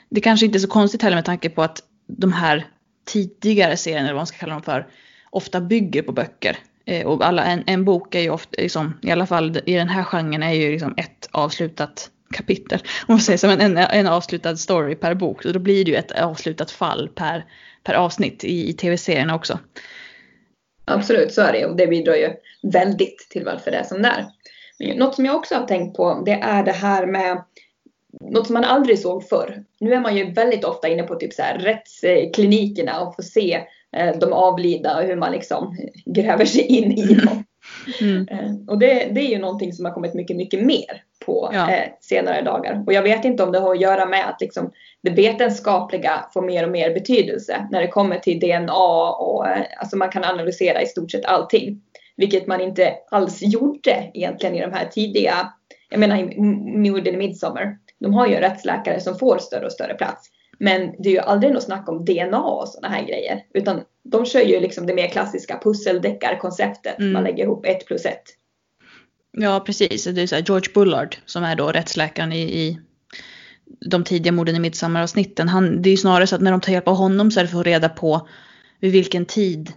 Det kanske inte är så konstigt heller med tanke på att de här tidigare serierna, eller vad man ska kalla dem för, ofta bygger på böcker. Eh, och alla, en, en bok är ju ofta, liksom, i alla fall i den här genren, är ju liksom ett avslutat kapitel. Om man säger så, en, en avslutad story per bok. Och då blir det ju ett avslutat fall per, per avsnitt i, i tv-serierna också. Absolut, så är det och det bidrar ju väldigt till varför det är som det är. Något som jag också har tänkt på det är det här med något som man aldrig såg förr. Nu är man ju väldigt ofta inne på typ så här rättsklinikerna och får se eh, de avlidna och hur man liksom gräver sig in i dem. Mm. Eh, Och det, det är ju någonting som har kommit mycket, mycket mer på Ja. eh, senare dagar. Och jag vet inte om det har att göra med att liksom, det vetenskapliga får mer och mer betydelse när det kommer till DNA och eh, alltså man kan analysera i stort sett allting. Vilket man inte alls gjorde egentligen i de här tidiga, jag menar i M- morden i Midsommar. De har ju en rättsläkare som får större och större plats. Men det är ju aldrig något snack om DNA och sådana här grejer. Utan de kör ju liksom det mer klassiska pusseldeckarkonceptet. Mm. Man lägger ihop ett plus ett. Ja, precis. Det är så George Bullard som är då rättsläkaren i, i de tidiga morden i Midsommar-avsnitten. Han, det är ju snarare så att när de tar hjälp av honom så är det för att få reda på vid vilken tid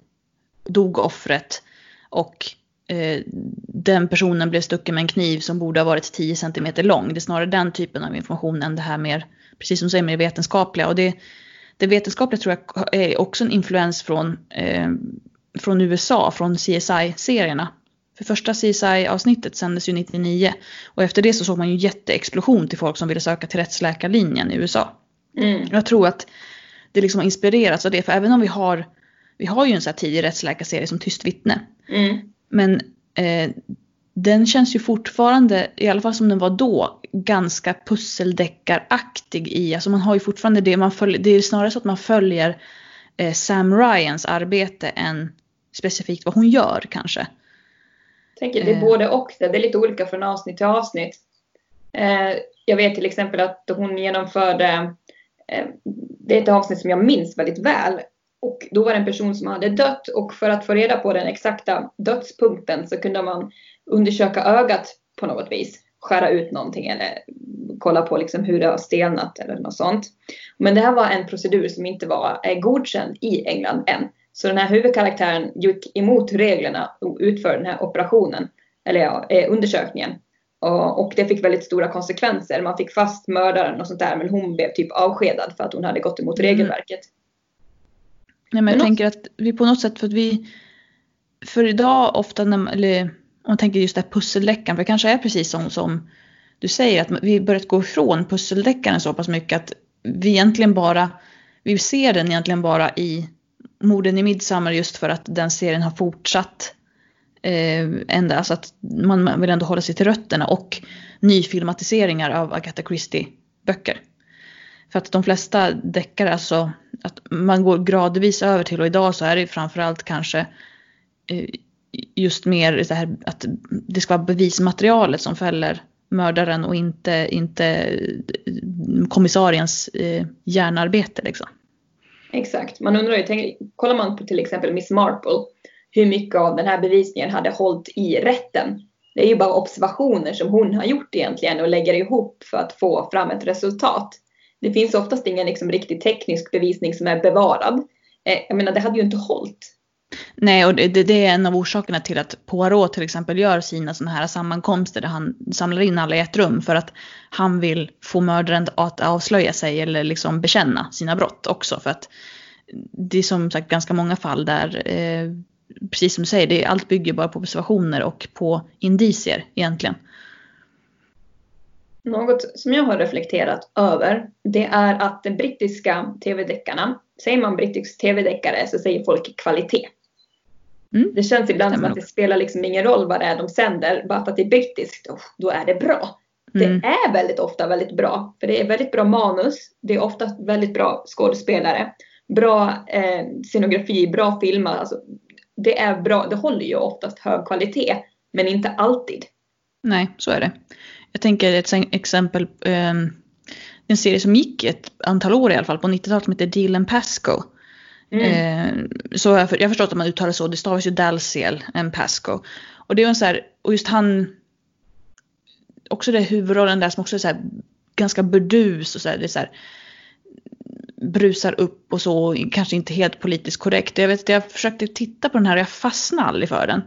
dog offret och eh, den personen blev stucken med en kniv som borde ha varit 10 cm lång. Det är snarare den typen av information än det här mer, precis som du säger, mer vetenskapliga. Och det, det vetenskapliga tror jag är också en influens från, eh, från USA, från CSI-serierna. För första CSI-avsnittet sändes ju 99 och efter det så såg man ju jätteexplosion till folk som ville söka till rättsläkarlinjen i USA. Mm. Jag tror att det liksom har inspirerats av det, för även om vi har, vi har ju en sån här tidig rättsläkarserie som Tyst vittne, Mm. men eh, den känns ju fortfarande, i alla fall som den var då, ganska pusseldeckaraktig i, alltså man har ju fortfarande det, man följer, det är snarare så att man följer eh, Sam Ryans arbete än specifikt vad hon gör kanske. tänker det är Eh. både och. Det är lite olika från avsnitt till avsnitt. Eh, jag vet till exempel att hon genomförde, eh, det är ett avsnitt som jag minns väldigt väl. Och då var det en person som hade dött och för att få reda på den exakta dödspunkten så kunde man undersöka ögat på något vis. Skära ut någonting eller kolla på liksom hur det har stelnat eller något sånt. Men det här var en procedur som inte var eh, godkänd i England än. Så den här huvudkaraktären gick emot reglerna och utförde den här operationen, eller ja, eh, undersökningen. Och, det fick väldigt stora konsekvenser. Man fick fast mördaren och sånt där men hon blev typ avskedad för att hon hade gått emot Mm. regelverket. Nej, men jag tänker att vi på något sätt, för att vi, för idag ofta när man, eller om man tänker just det här pusseldeckaren, för det kanske är precis som, som du säger, att vi börjat gå ifrån pusseldeckaren så pass mycket att vi egentligen bara, vi ser den egentligen bara i morden i Midsommar just för att den serien har fortsatt eh, ända, alltså att man vill ändå hålla sig till rötterna och nyfilmatiseringar av Agatha Christie böcker. För att de flesta deckare, alltså att man går gradvis över till och idag så är det framförallt kanske eh, just mer så här att det ska vara bevismaterialet som fäller mördaren och inte, inte eh, kommissariens eh, hjärnarbete liksom. Exakt. Man undrar ju, tänk, kollar man på till exempel Miss Marple, hur mycket av den här bevisningen hade hållit i rätten? Det är ju bara observationer som hon har gjort egentligen och lägger ihop för att få fram ett resultat. Det finns oftast ingen liksom riktig teknisk bevisning som är bevarad. Eh, jag menar, det hade ju inte hållit. Nej, och det, det, är en av orsakerna till att Poirot till exempel gör sina sådana här sammankomster där han samlar in alla i ett rum för att han vill få mördaren att avslöja sig eller liksom bekänna sina brott också. För att det är som sagt ganska många fall där, eh, precis som du säger, det, allt bygger bara på observationer och på indicier egentligen. Något som jag har reflekterat över, det är att de brittiska tv-deckarna, säger man brittisk tv-deckare så säger folk kvalitet. Mm. Det känns ibland som att det spelar liksom ingen roll vad det är de sänder, bara för att det är brittiskt, oh, då är det bra. Mm. Det är väldigt ofta väldigt bra, för det är väldigt bra manus, det är ofta väldigt bra skådespelare, bra eh, scenografi, bra filmer. Alltså, det är bra, det håller ju oftast hög kvalitet, men inte alltid. Nej, så är det. Jag tänker ett exempel, eh, en serie som gick ett antal år i alla fall på 90-talet som heter Deal and Pasco. Mm. Eh, så jag, jag förstår att man uttalar så, det stavas ju Dalziel and Pasco. Och det är en så här, och just han, också det huvudrollen där som också är så här, ganska burdus och så här, det är så här, brusar upp och så, kanske inte helt politiskt korrekt. Jag vet att jag försökte titta på den här och jag fastnade aldrig för den.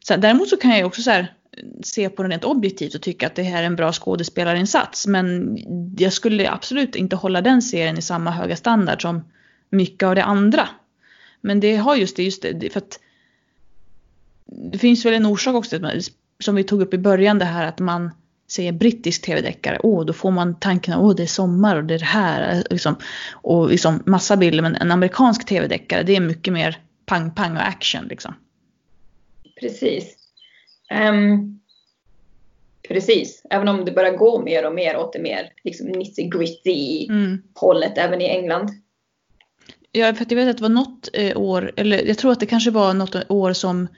Så däremot så kan jag också så här, se på den rent objektivt och tycka att det här är en bra skådespelarinsats. Men jag skulle absolut inte hålla den serien i samma höga standard som mycket av det andra. Men det har just det, just det, för att det finns väl en orsak också, som vi tog upp i början, det här att man säger brittisk tv-deckare, åh då får man tanken åh det är sommar och det är det här, liksom, och liksom massa bilder, men en amerikansk tv-deckare det är mycket mer pang pang och action liksom. Precis. Um, precis, även om det börjar gå mer och mer åt det mer liksom nitty gritty mm. hållet även i England. Ja, för jag vet att det var något eh, år, eller jag tror att det kanske var något år som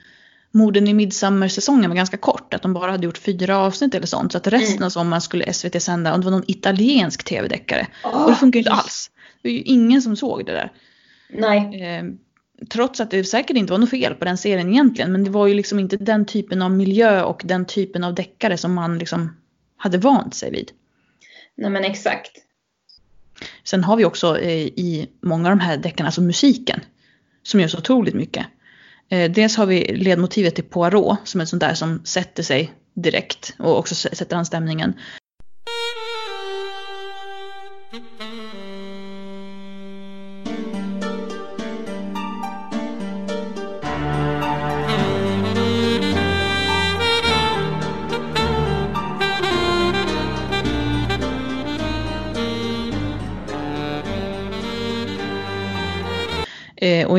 Morden i Midsummer-säsongen var ganska kort, att de bara hade gjort fyra avsnitt eller sånt. Så att resten mm. av sommaren skulle SVT sända, och det var någon italiensk tv-deckare. Oh. Och det funkar inte alls. Det var ju ingen som såg det där. Nej. Trots att det säkert inte var något fel på den serien egentligen, men det var ju liksom inte den typen av miljö och den typen av deckare som man liksom hade vant sig vid. Nej men exakt. Sen har vi också eh, i många av de här deckarna, alltså musiken, som gör så otroligt mycket. Eh, dels har vi ledmotivet till Poirot som är ett sånt där som sätter sig direkt och också sätter an stämningen. Eh,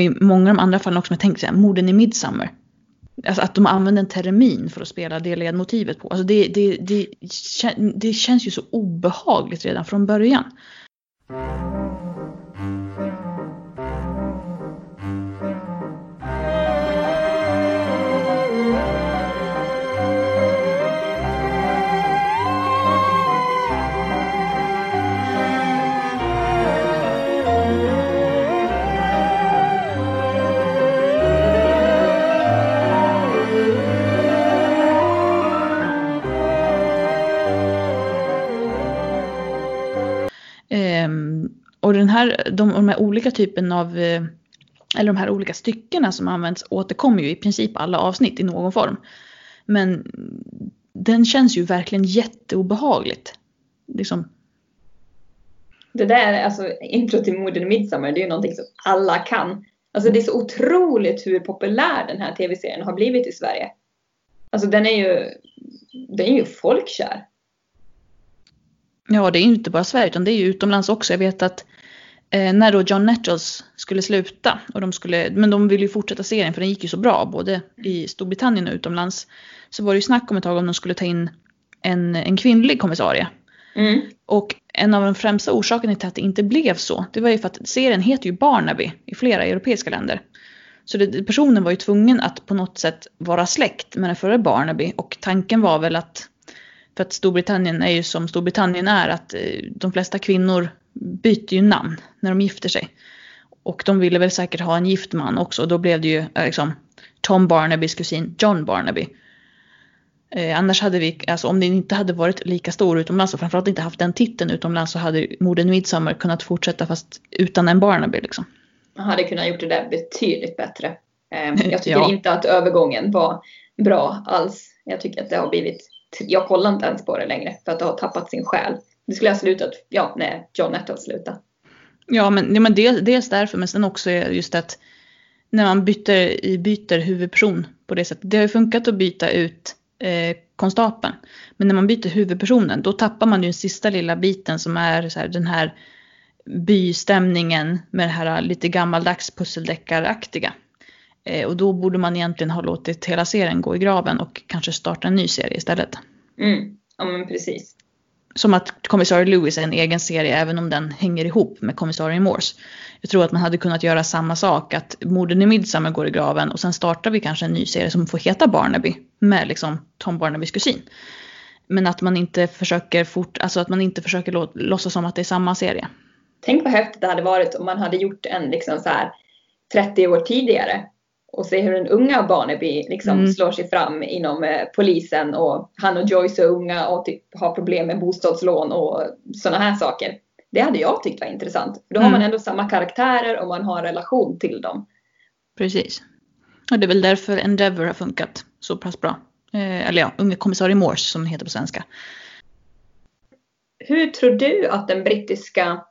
och i många av de andra fallen också, jag tänk såhär, morden i Midsummer. Alltså att de använder en termin för att spela det ledmotivet på. Alltså det, det, det, det känns ju så obehagligt redan från början. Mm. Här, de, de här olika typen av, eh, eller de här olika styckena som används återkommer ju i princip alla avsnitt i någon form. Men den känns ju verkligen jätteobehagligt. Liksom. Det där, alltså intro till morden i Midsommar, det är ju någonting som alla kan. Alltså det är så otroligt hur populär den här tv-serien har blivit i Sverige. Alltså den är ju, den är ju folkkär. Ja, det är ju inte bara Sverige utan det är ju utomlands också. Jag vet att eh, när då John Nettles skulle sluta, och de skulle, men de ville ju fortsätta serien för den gick ju så bra både i Storbritannien och utomlands. Så var det ju snack om ett tag om de skulle ta in en, en kvinnlig kommissarie. Mm. Och en av de främsta orsakerna till att det inte blev så, det var ju för att serien heter ju Barnaby i flera europeiska länder. Så det, personen var ju tvungen att på något sätt vara släkt med den förra Barnaby och tanken var väl att för att Storbritannien är ju som Storbritannien är att eh, de flesta kvinnor byter ju namn när de gifter sig. Och de ville väl säkert ha en gift man också. Då blev det ju eh, liksom Tom Barnabys kusin John Barnaby. Eh, annars hade vi, alltså om det inte hade varit lika stor utomlands och framförallt inte haft den titeln utomlands så hade morden Midsommar kunnat fortsätta fast utan en Barnaby liksom. Man hade kunnat gjort det där betydligt bättre. Eh, jag tycker Ja. inte att övergången var bra alls. Jag tycker att det har blivit, jag kollar inte ens på det längre för att det har tappat sin själ. Det skulle ha slutat, ja, när John Nettles slutade. Ja men, ja, men dels, dels därför men sen också just att när man byter, byter huvudperson på det sättet. Det har ju funkat att byta ut eh, konstapeln. Men när man byter huvudpersonen då tappar man ju den sista lilla biten som är så här, den här bystämningen med det här lite gammaldags pusseldeckaraktiga. Eh, och då borde man egentligen ha låtit hela serien gå i graven och kanske starta en ny serie istället. Mm. Ja men precis. Som att kommissarie Lewis är en egen serie även om den hänger ihop med kommissarie Morse. Jag tror att man hade kunnat göra samma sak, att morden i Midsommar går i graven och sen startar vi kanske en ny serie som får heta Barnaby med liksom Tom Barnabys kusin. Men att man inte försöker fort, alltså att man inte försöker lå- låtsas som att det är samma serie. Tänk vad häftigt det hade varit om man hade gjort en liksom så här 30 år tidigare och se hur den unga Barnaby liksom Mm. slår sig fram inom eh, polisen och han och Joyce är unga och typ har problem med bostadslån och sådana här saker. Det hade jag tyckt var intressant. För då har Mm. man ändå samma karaktärer och man har en relation till dem. Precis. Och det är väl därför Endeavour har funkat så pass bra. Eh, eller ja, Unge kommissarie Morse som heter på svenska. Hur tror du att den brittiska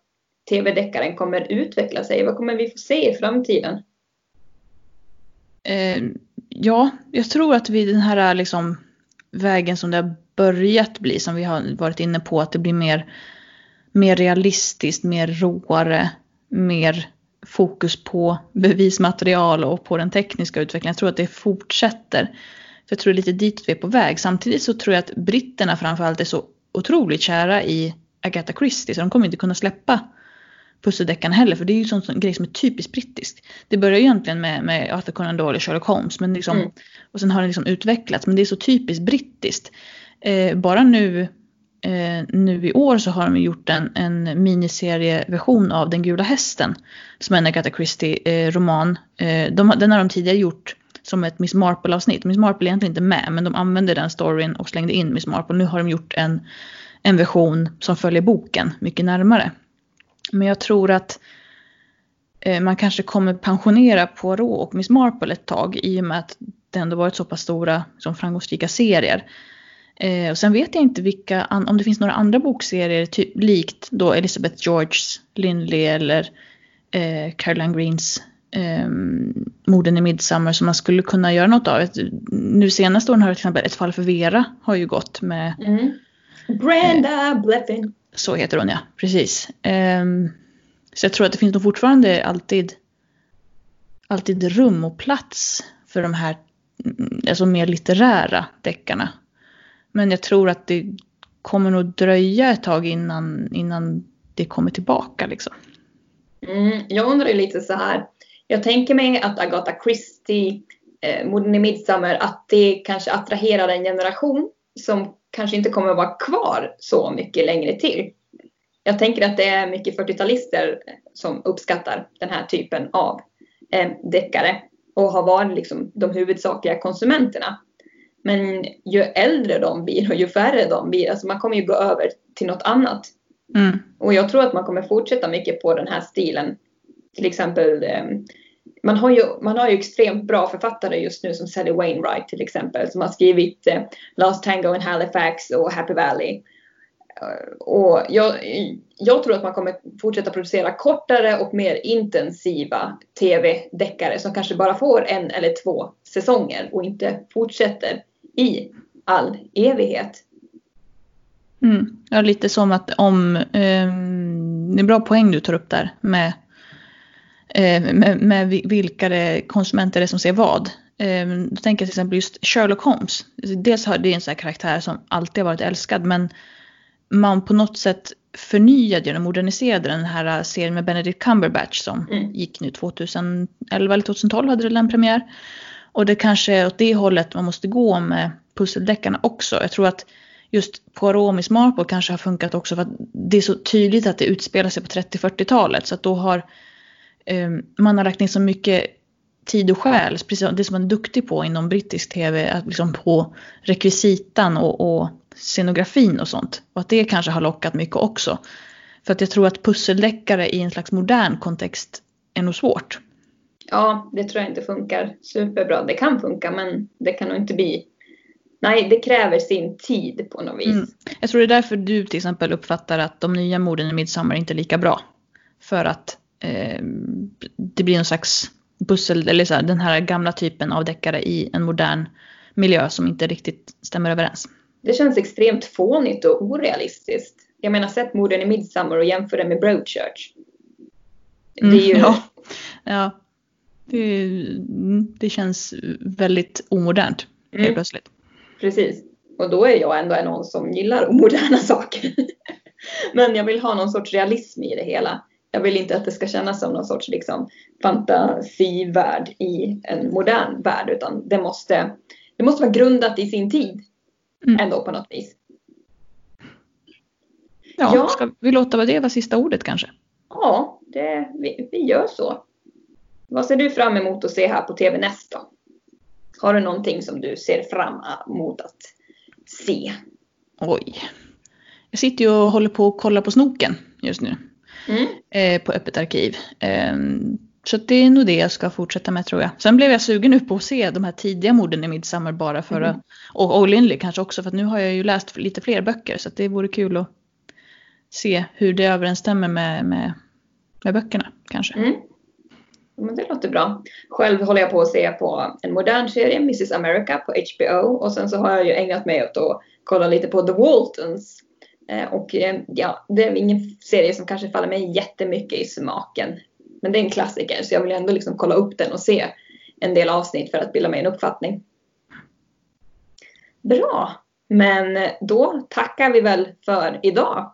tv-deckaren kommer utveckla sig? Vad kommer vi få se i framtiden? Eh, ja, jag tror att vi den här liksom vägen som det har börjat bli, som vi har varit inne på, att det blir mer, mer realistiskt, mer råare, mer fokus på bevismaterial och på den tekniska utvecklingen. Jag tror att det fortsätter. Jag tror det är lite dit vi är på väg. Samtidigt så tror jag att britterna framförallt är så otroligt kära i Agatha Christie så de kommer inte kunna släppa pusseldeckarna heller för det är ju sån, sån grej som är typiskt brittiskt. Det börjar ju egentligen med, med Arthur Conan Doyle och Sherlock Holmes men liksom, Mm. och sen har det liksom utvecklats men det är så typiskt brittiskt. Eh, bara nu, eh, nu i år så har de gjort en, en miniserieversion av Den gula hästen som är en Agatha Christie-roman. Eh, de, den har de tidigare gjort som ett Miss Marple-avsnitt. Miss Marple är egentligen inte med men de använde den storyn och slängde in Miss Marple. Nu har de gjort en, en version som följer boken mycket närmare. Men jag tror att eh, man kanske kommer pensionera Poirot och Miss Marple ett tag i och med att det ändå varit så pass stora som framgångsrika serier. Eh, och sen vet jag inte vilka, om det finns några andra bokserier typ, likt då Elizabeth Georges Lindley eller eh, Caroline Greens eh, Morden i Midsommar som man skulle kunna göra något av. Ett, nu senaste åren har till exempel Ett fall för Vera har ju gått med Mm. Brenda Bleffin så heter hon ja, precis. Ehm, så jag tror att det finns nog fortfarande alltid, alltid rum och plats för de här mm, alltså mer litterära deckarna. Men jag tror att det kommer nog dröja ett tag innan, innan det kommer tillbaka liksom. Mm, jag undrar ju lite så här. Jag tänker mig att Agatha Christie, eh, Morden i Midsommar, att det kanske attraherar en generation som kanske inte kommer att vara kvar så mycket längre till. Jag tänker att det är mycket 40-talister som uppskattar den här typen av eh, deckare och har varit liksom de huvudsakliga konsumenterna. Men ju äldre de blir och ju färre de blir, alltså man kommer ju gå över till något annat. Mm. Och jag tror att man kommer fortsätta mycket på den här stilen. Till exempel, eh, man har ju, man har ju extremt bra författare just nu som Sally Wainwright till exempel som har skrivit eh, Last Tango in Halifax och Happy Valley. Eh, och jag, jag tror att man kommer fortsätta producera kortare och mer intensiva tv-deckare som kanske bara får en eller två säsonger och inte fortsätter i all evighet. Mm. Ja, lite som att om, Um, det är bra poäng du tar upp där med, med, med vilka det, konsumenter det är som ser vad. Eh, då tänker jag till exempel just Sherlock Holmes. Dels har det en sån här karaktär som alltid har varit älskad men man på något sätt förnyade och moderniserade den här serien med Benedict Cumberbatch som mm. gick nu 2011 eller 2012 hade den premiär. Och det kanske är åt det hållet man måste gå med pusseldeckarna också. Jag tror att just Poirot och Miss Marple kanske har funkat också för att det är så tydligt att det utspelar sig på 30-40-talet så att då har man har lagt ner så mycket tid och själ, precis det som man är duktig på inom brittisk tv, att liksom på rekvisitan och, och scenografin och sånt. Och att det kanske har lockat mycket också. För att jag tror att pusseldeckare i en slags modern kontext är nog svårt. Ja, det tror jag inte funkar superbra. Det kan funka men det kan nog inte bli Nej, det kräver sin tid på något vis. Mm. Jag tror det är därför du till exempel uppfattar att de nya morden i Midsommar inte är lika bra. För att eh, det blir någon slags pussel, eller så här, den här gamla typen av deckare i en modern miljö som inte riktigt stämmer överens. Det känns extremt fånigt och orealistiskt. Jag menar, sätt morden i Midsommar och jämför det med Broadchurch. Det är ju... Mm, ja. ja. Det, det, känns väldigt omodernt mm. helt plötsligt. Precis. Och då är jag ändå någon som gillar omoderna saker. Men jag vill ha någon sorts realism i det hela. Jag vill inte att det ska kännas som någon sorts liksom, fantasivärld i en modern värld. Utan det måste, det måste vara grundat i sin tid. Mm. Ändå på något vis. Ja, ja. ska vi låta det vara sista ordet kanske? Ja, det, vi, vi gör så. Vad ser du fram emot att se här på TV nästa? Har du någonting som du ser fram emot att se? Oj. Jag sitter ju och håller på att kolla på Snoken just nu. Mm. Eh, på Öppet arkiv. Eh, så det är nog det jag ska fortsätta med tror jag. Sen blev jag sugen nu på att se de här tidiga morden i Midsommar bara för mm. att, och, och Lindley kanske också för att nu har jag ju läst lite fler böcker så det vore kul att se hur det överensstämmer med, med, med böckerna kanske. Mm. Men det låter bra. Själv håller jag på att se på en modern serie, Mrs America på HBO och sen så har jag ju ägnat mig åt att kolla lite på The Waltons. Eh, och eh, ja, det är ingen serie som kanske faller mig jättemycket i smaken. Men det är en klassiker så jag vill ändå liksom kolla upp den och se en del avsnitt för att bilda mig en uppfattning. Bra, men då tackar vi väl för idag.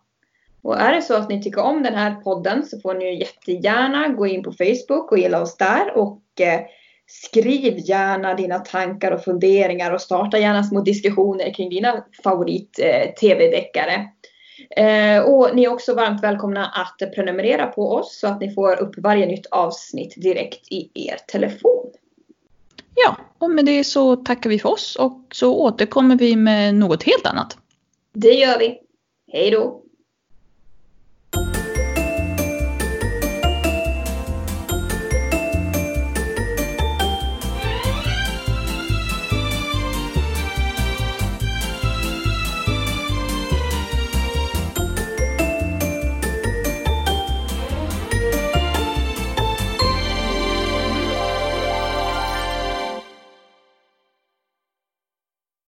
Och är det så att ni tycker om den här podden så får ni jättegärna gå in på Facebook och gilla oss där och eh, skriv gärna dina tankar och funderingar och starta gärna små diskussioner kring dina favorit eh. Eh, och ni är också varmt välkomna att prenumerera på oss så att ni får upp varje nytt avsnitt direkt i er telefon. Ja, och med det så tackar vi för oss och så återkommer vi med något helt annat. Det gör vi. Hej då!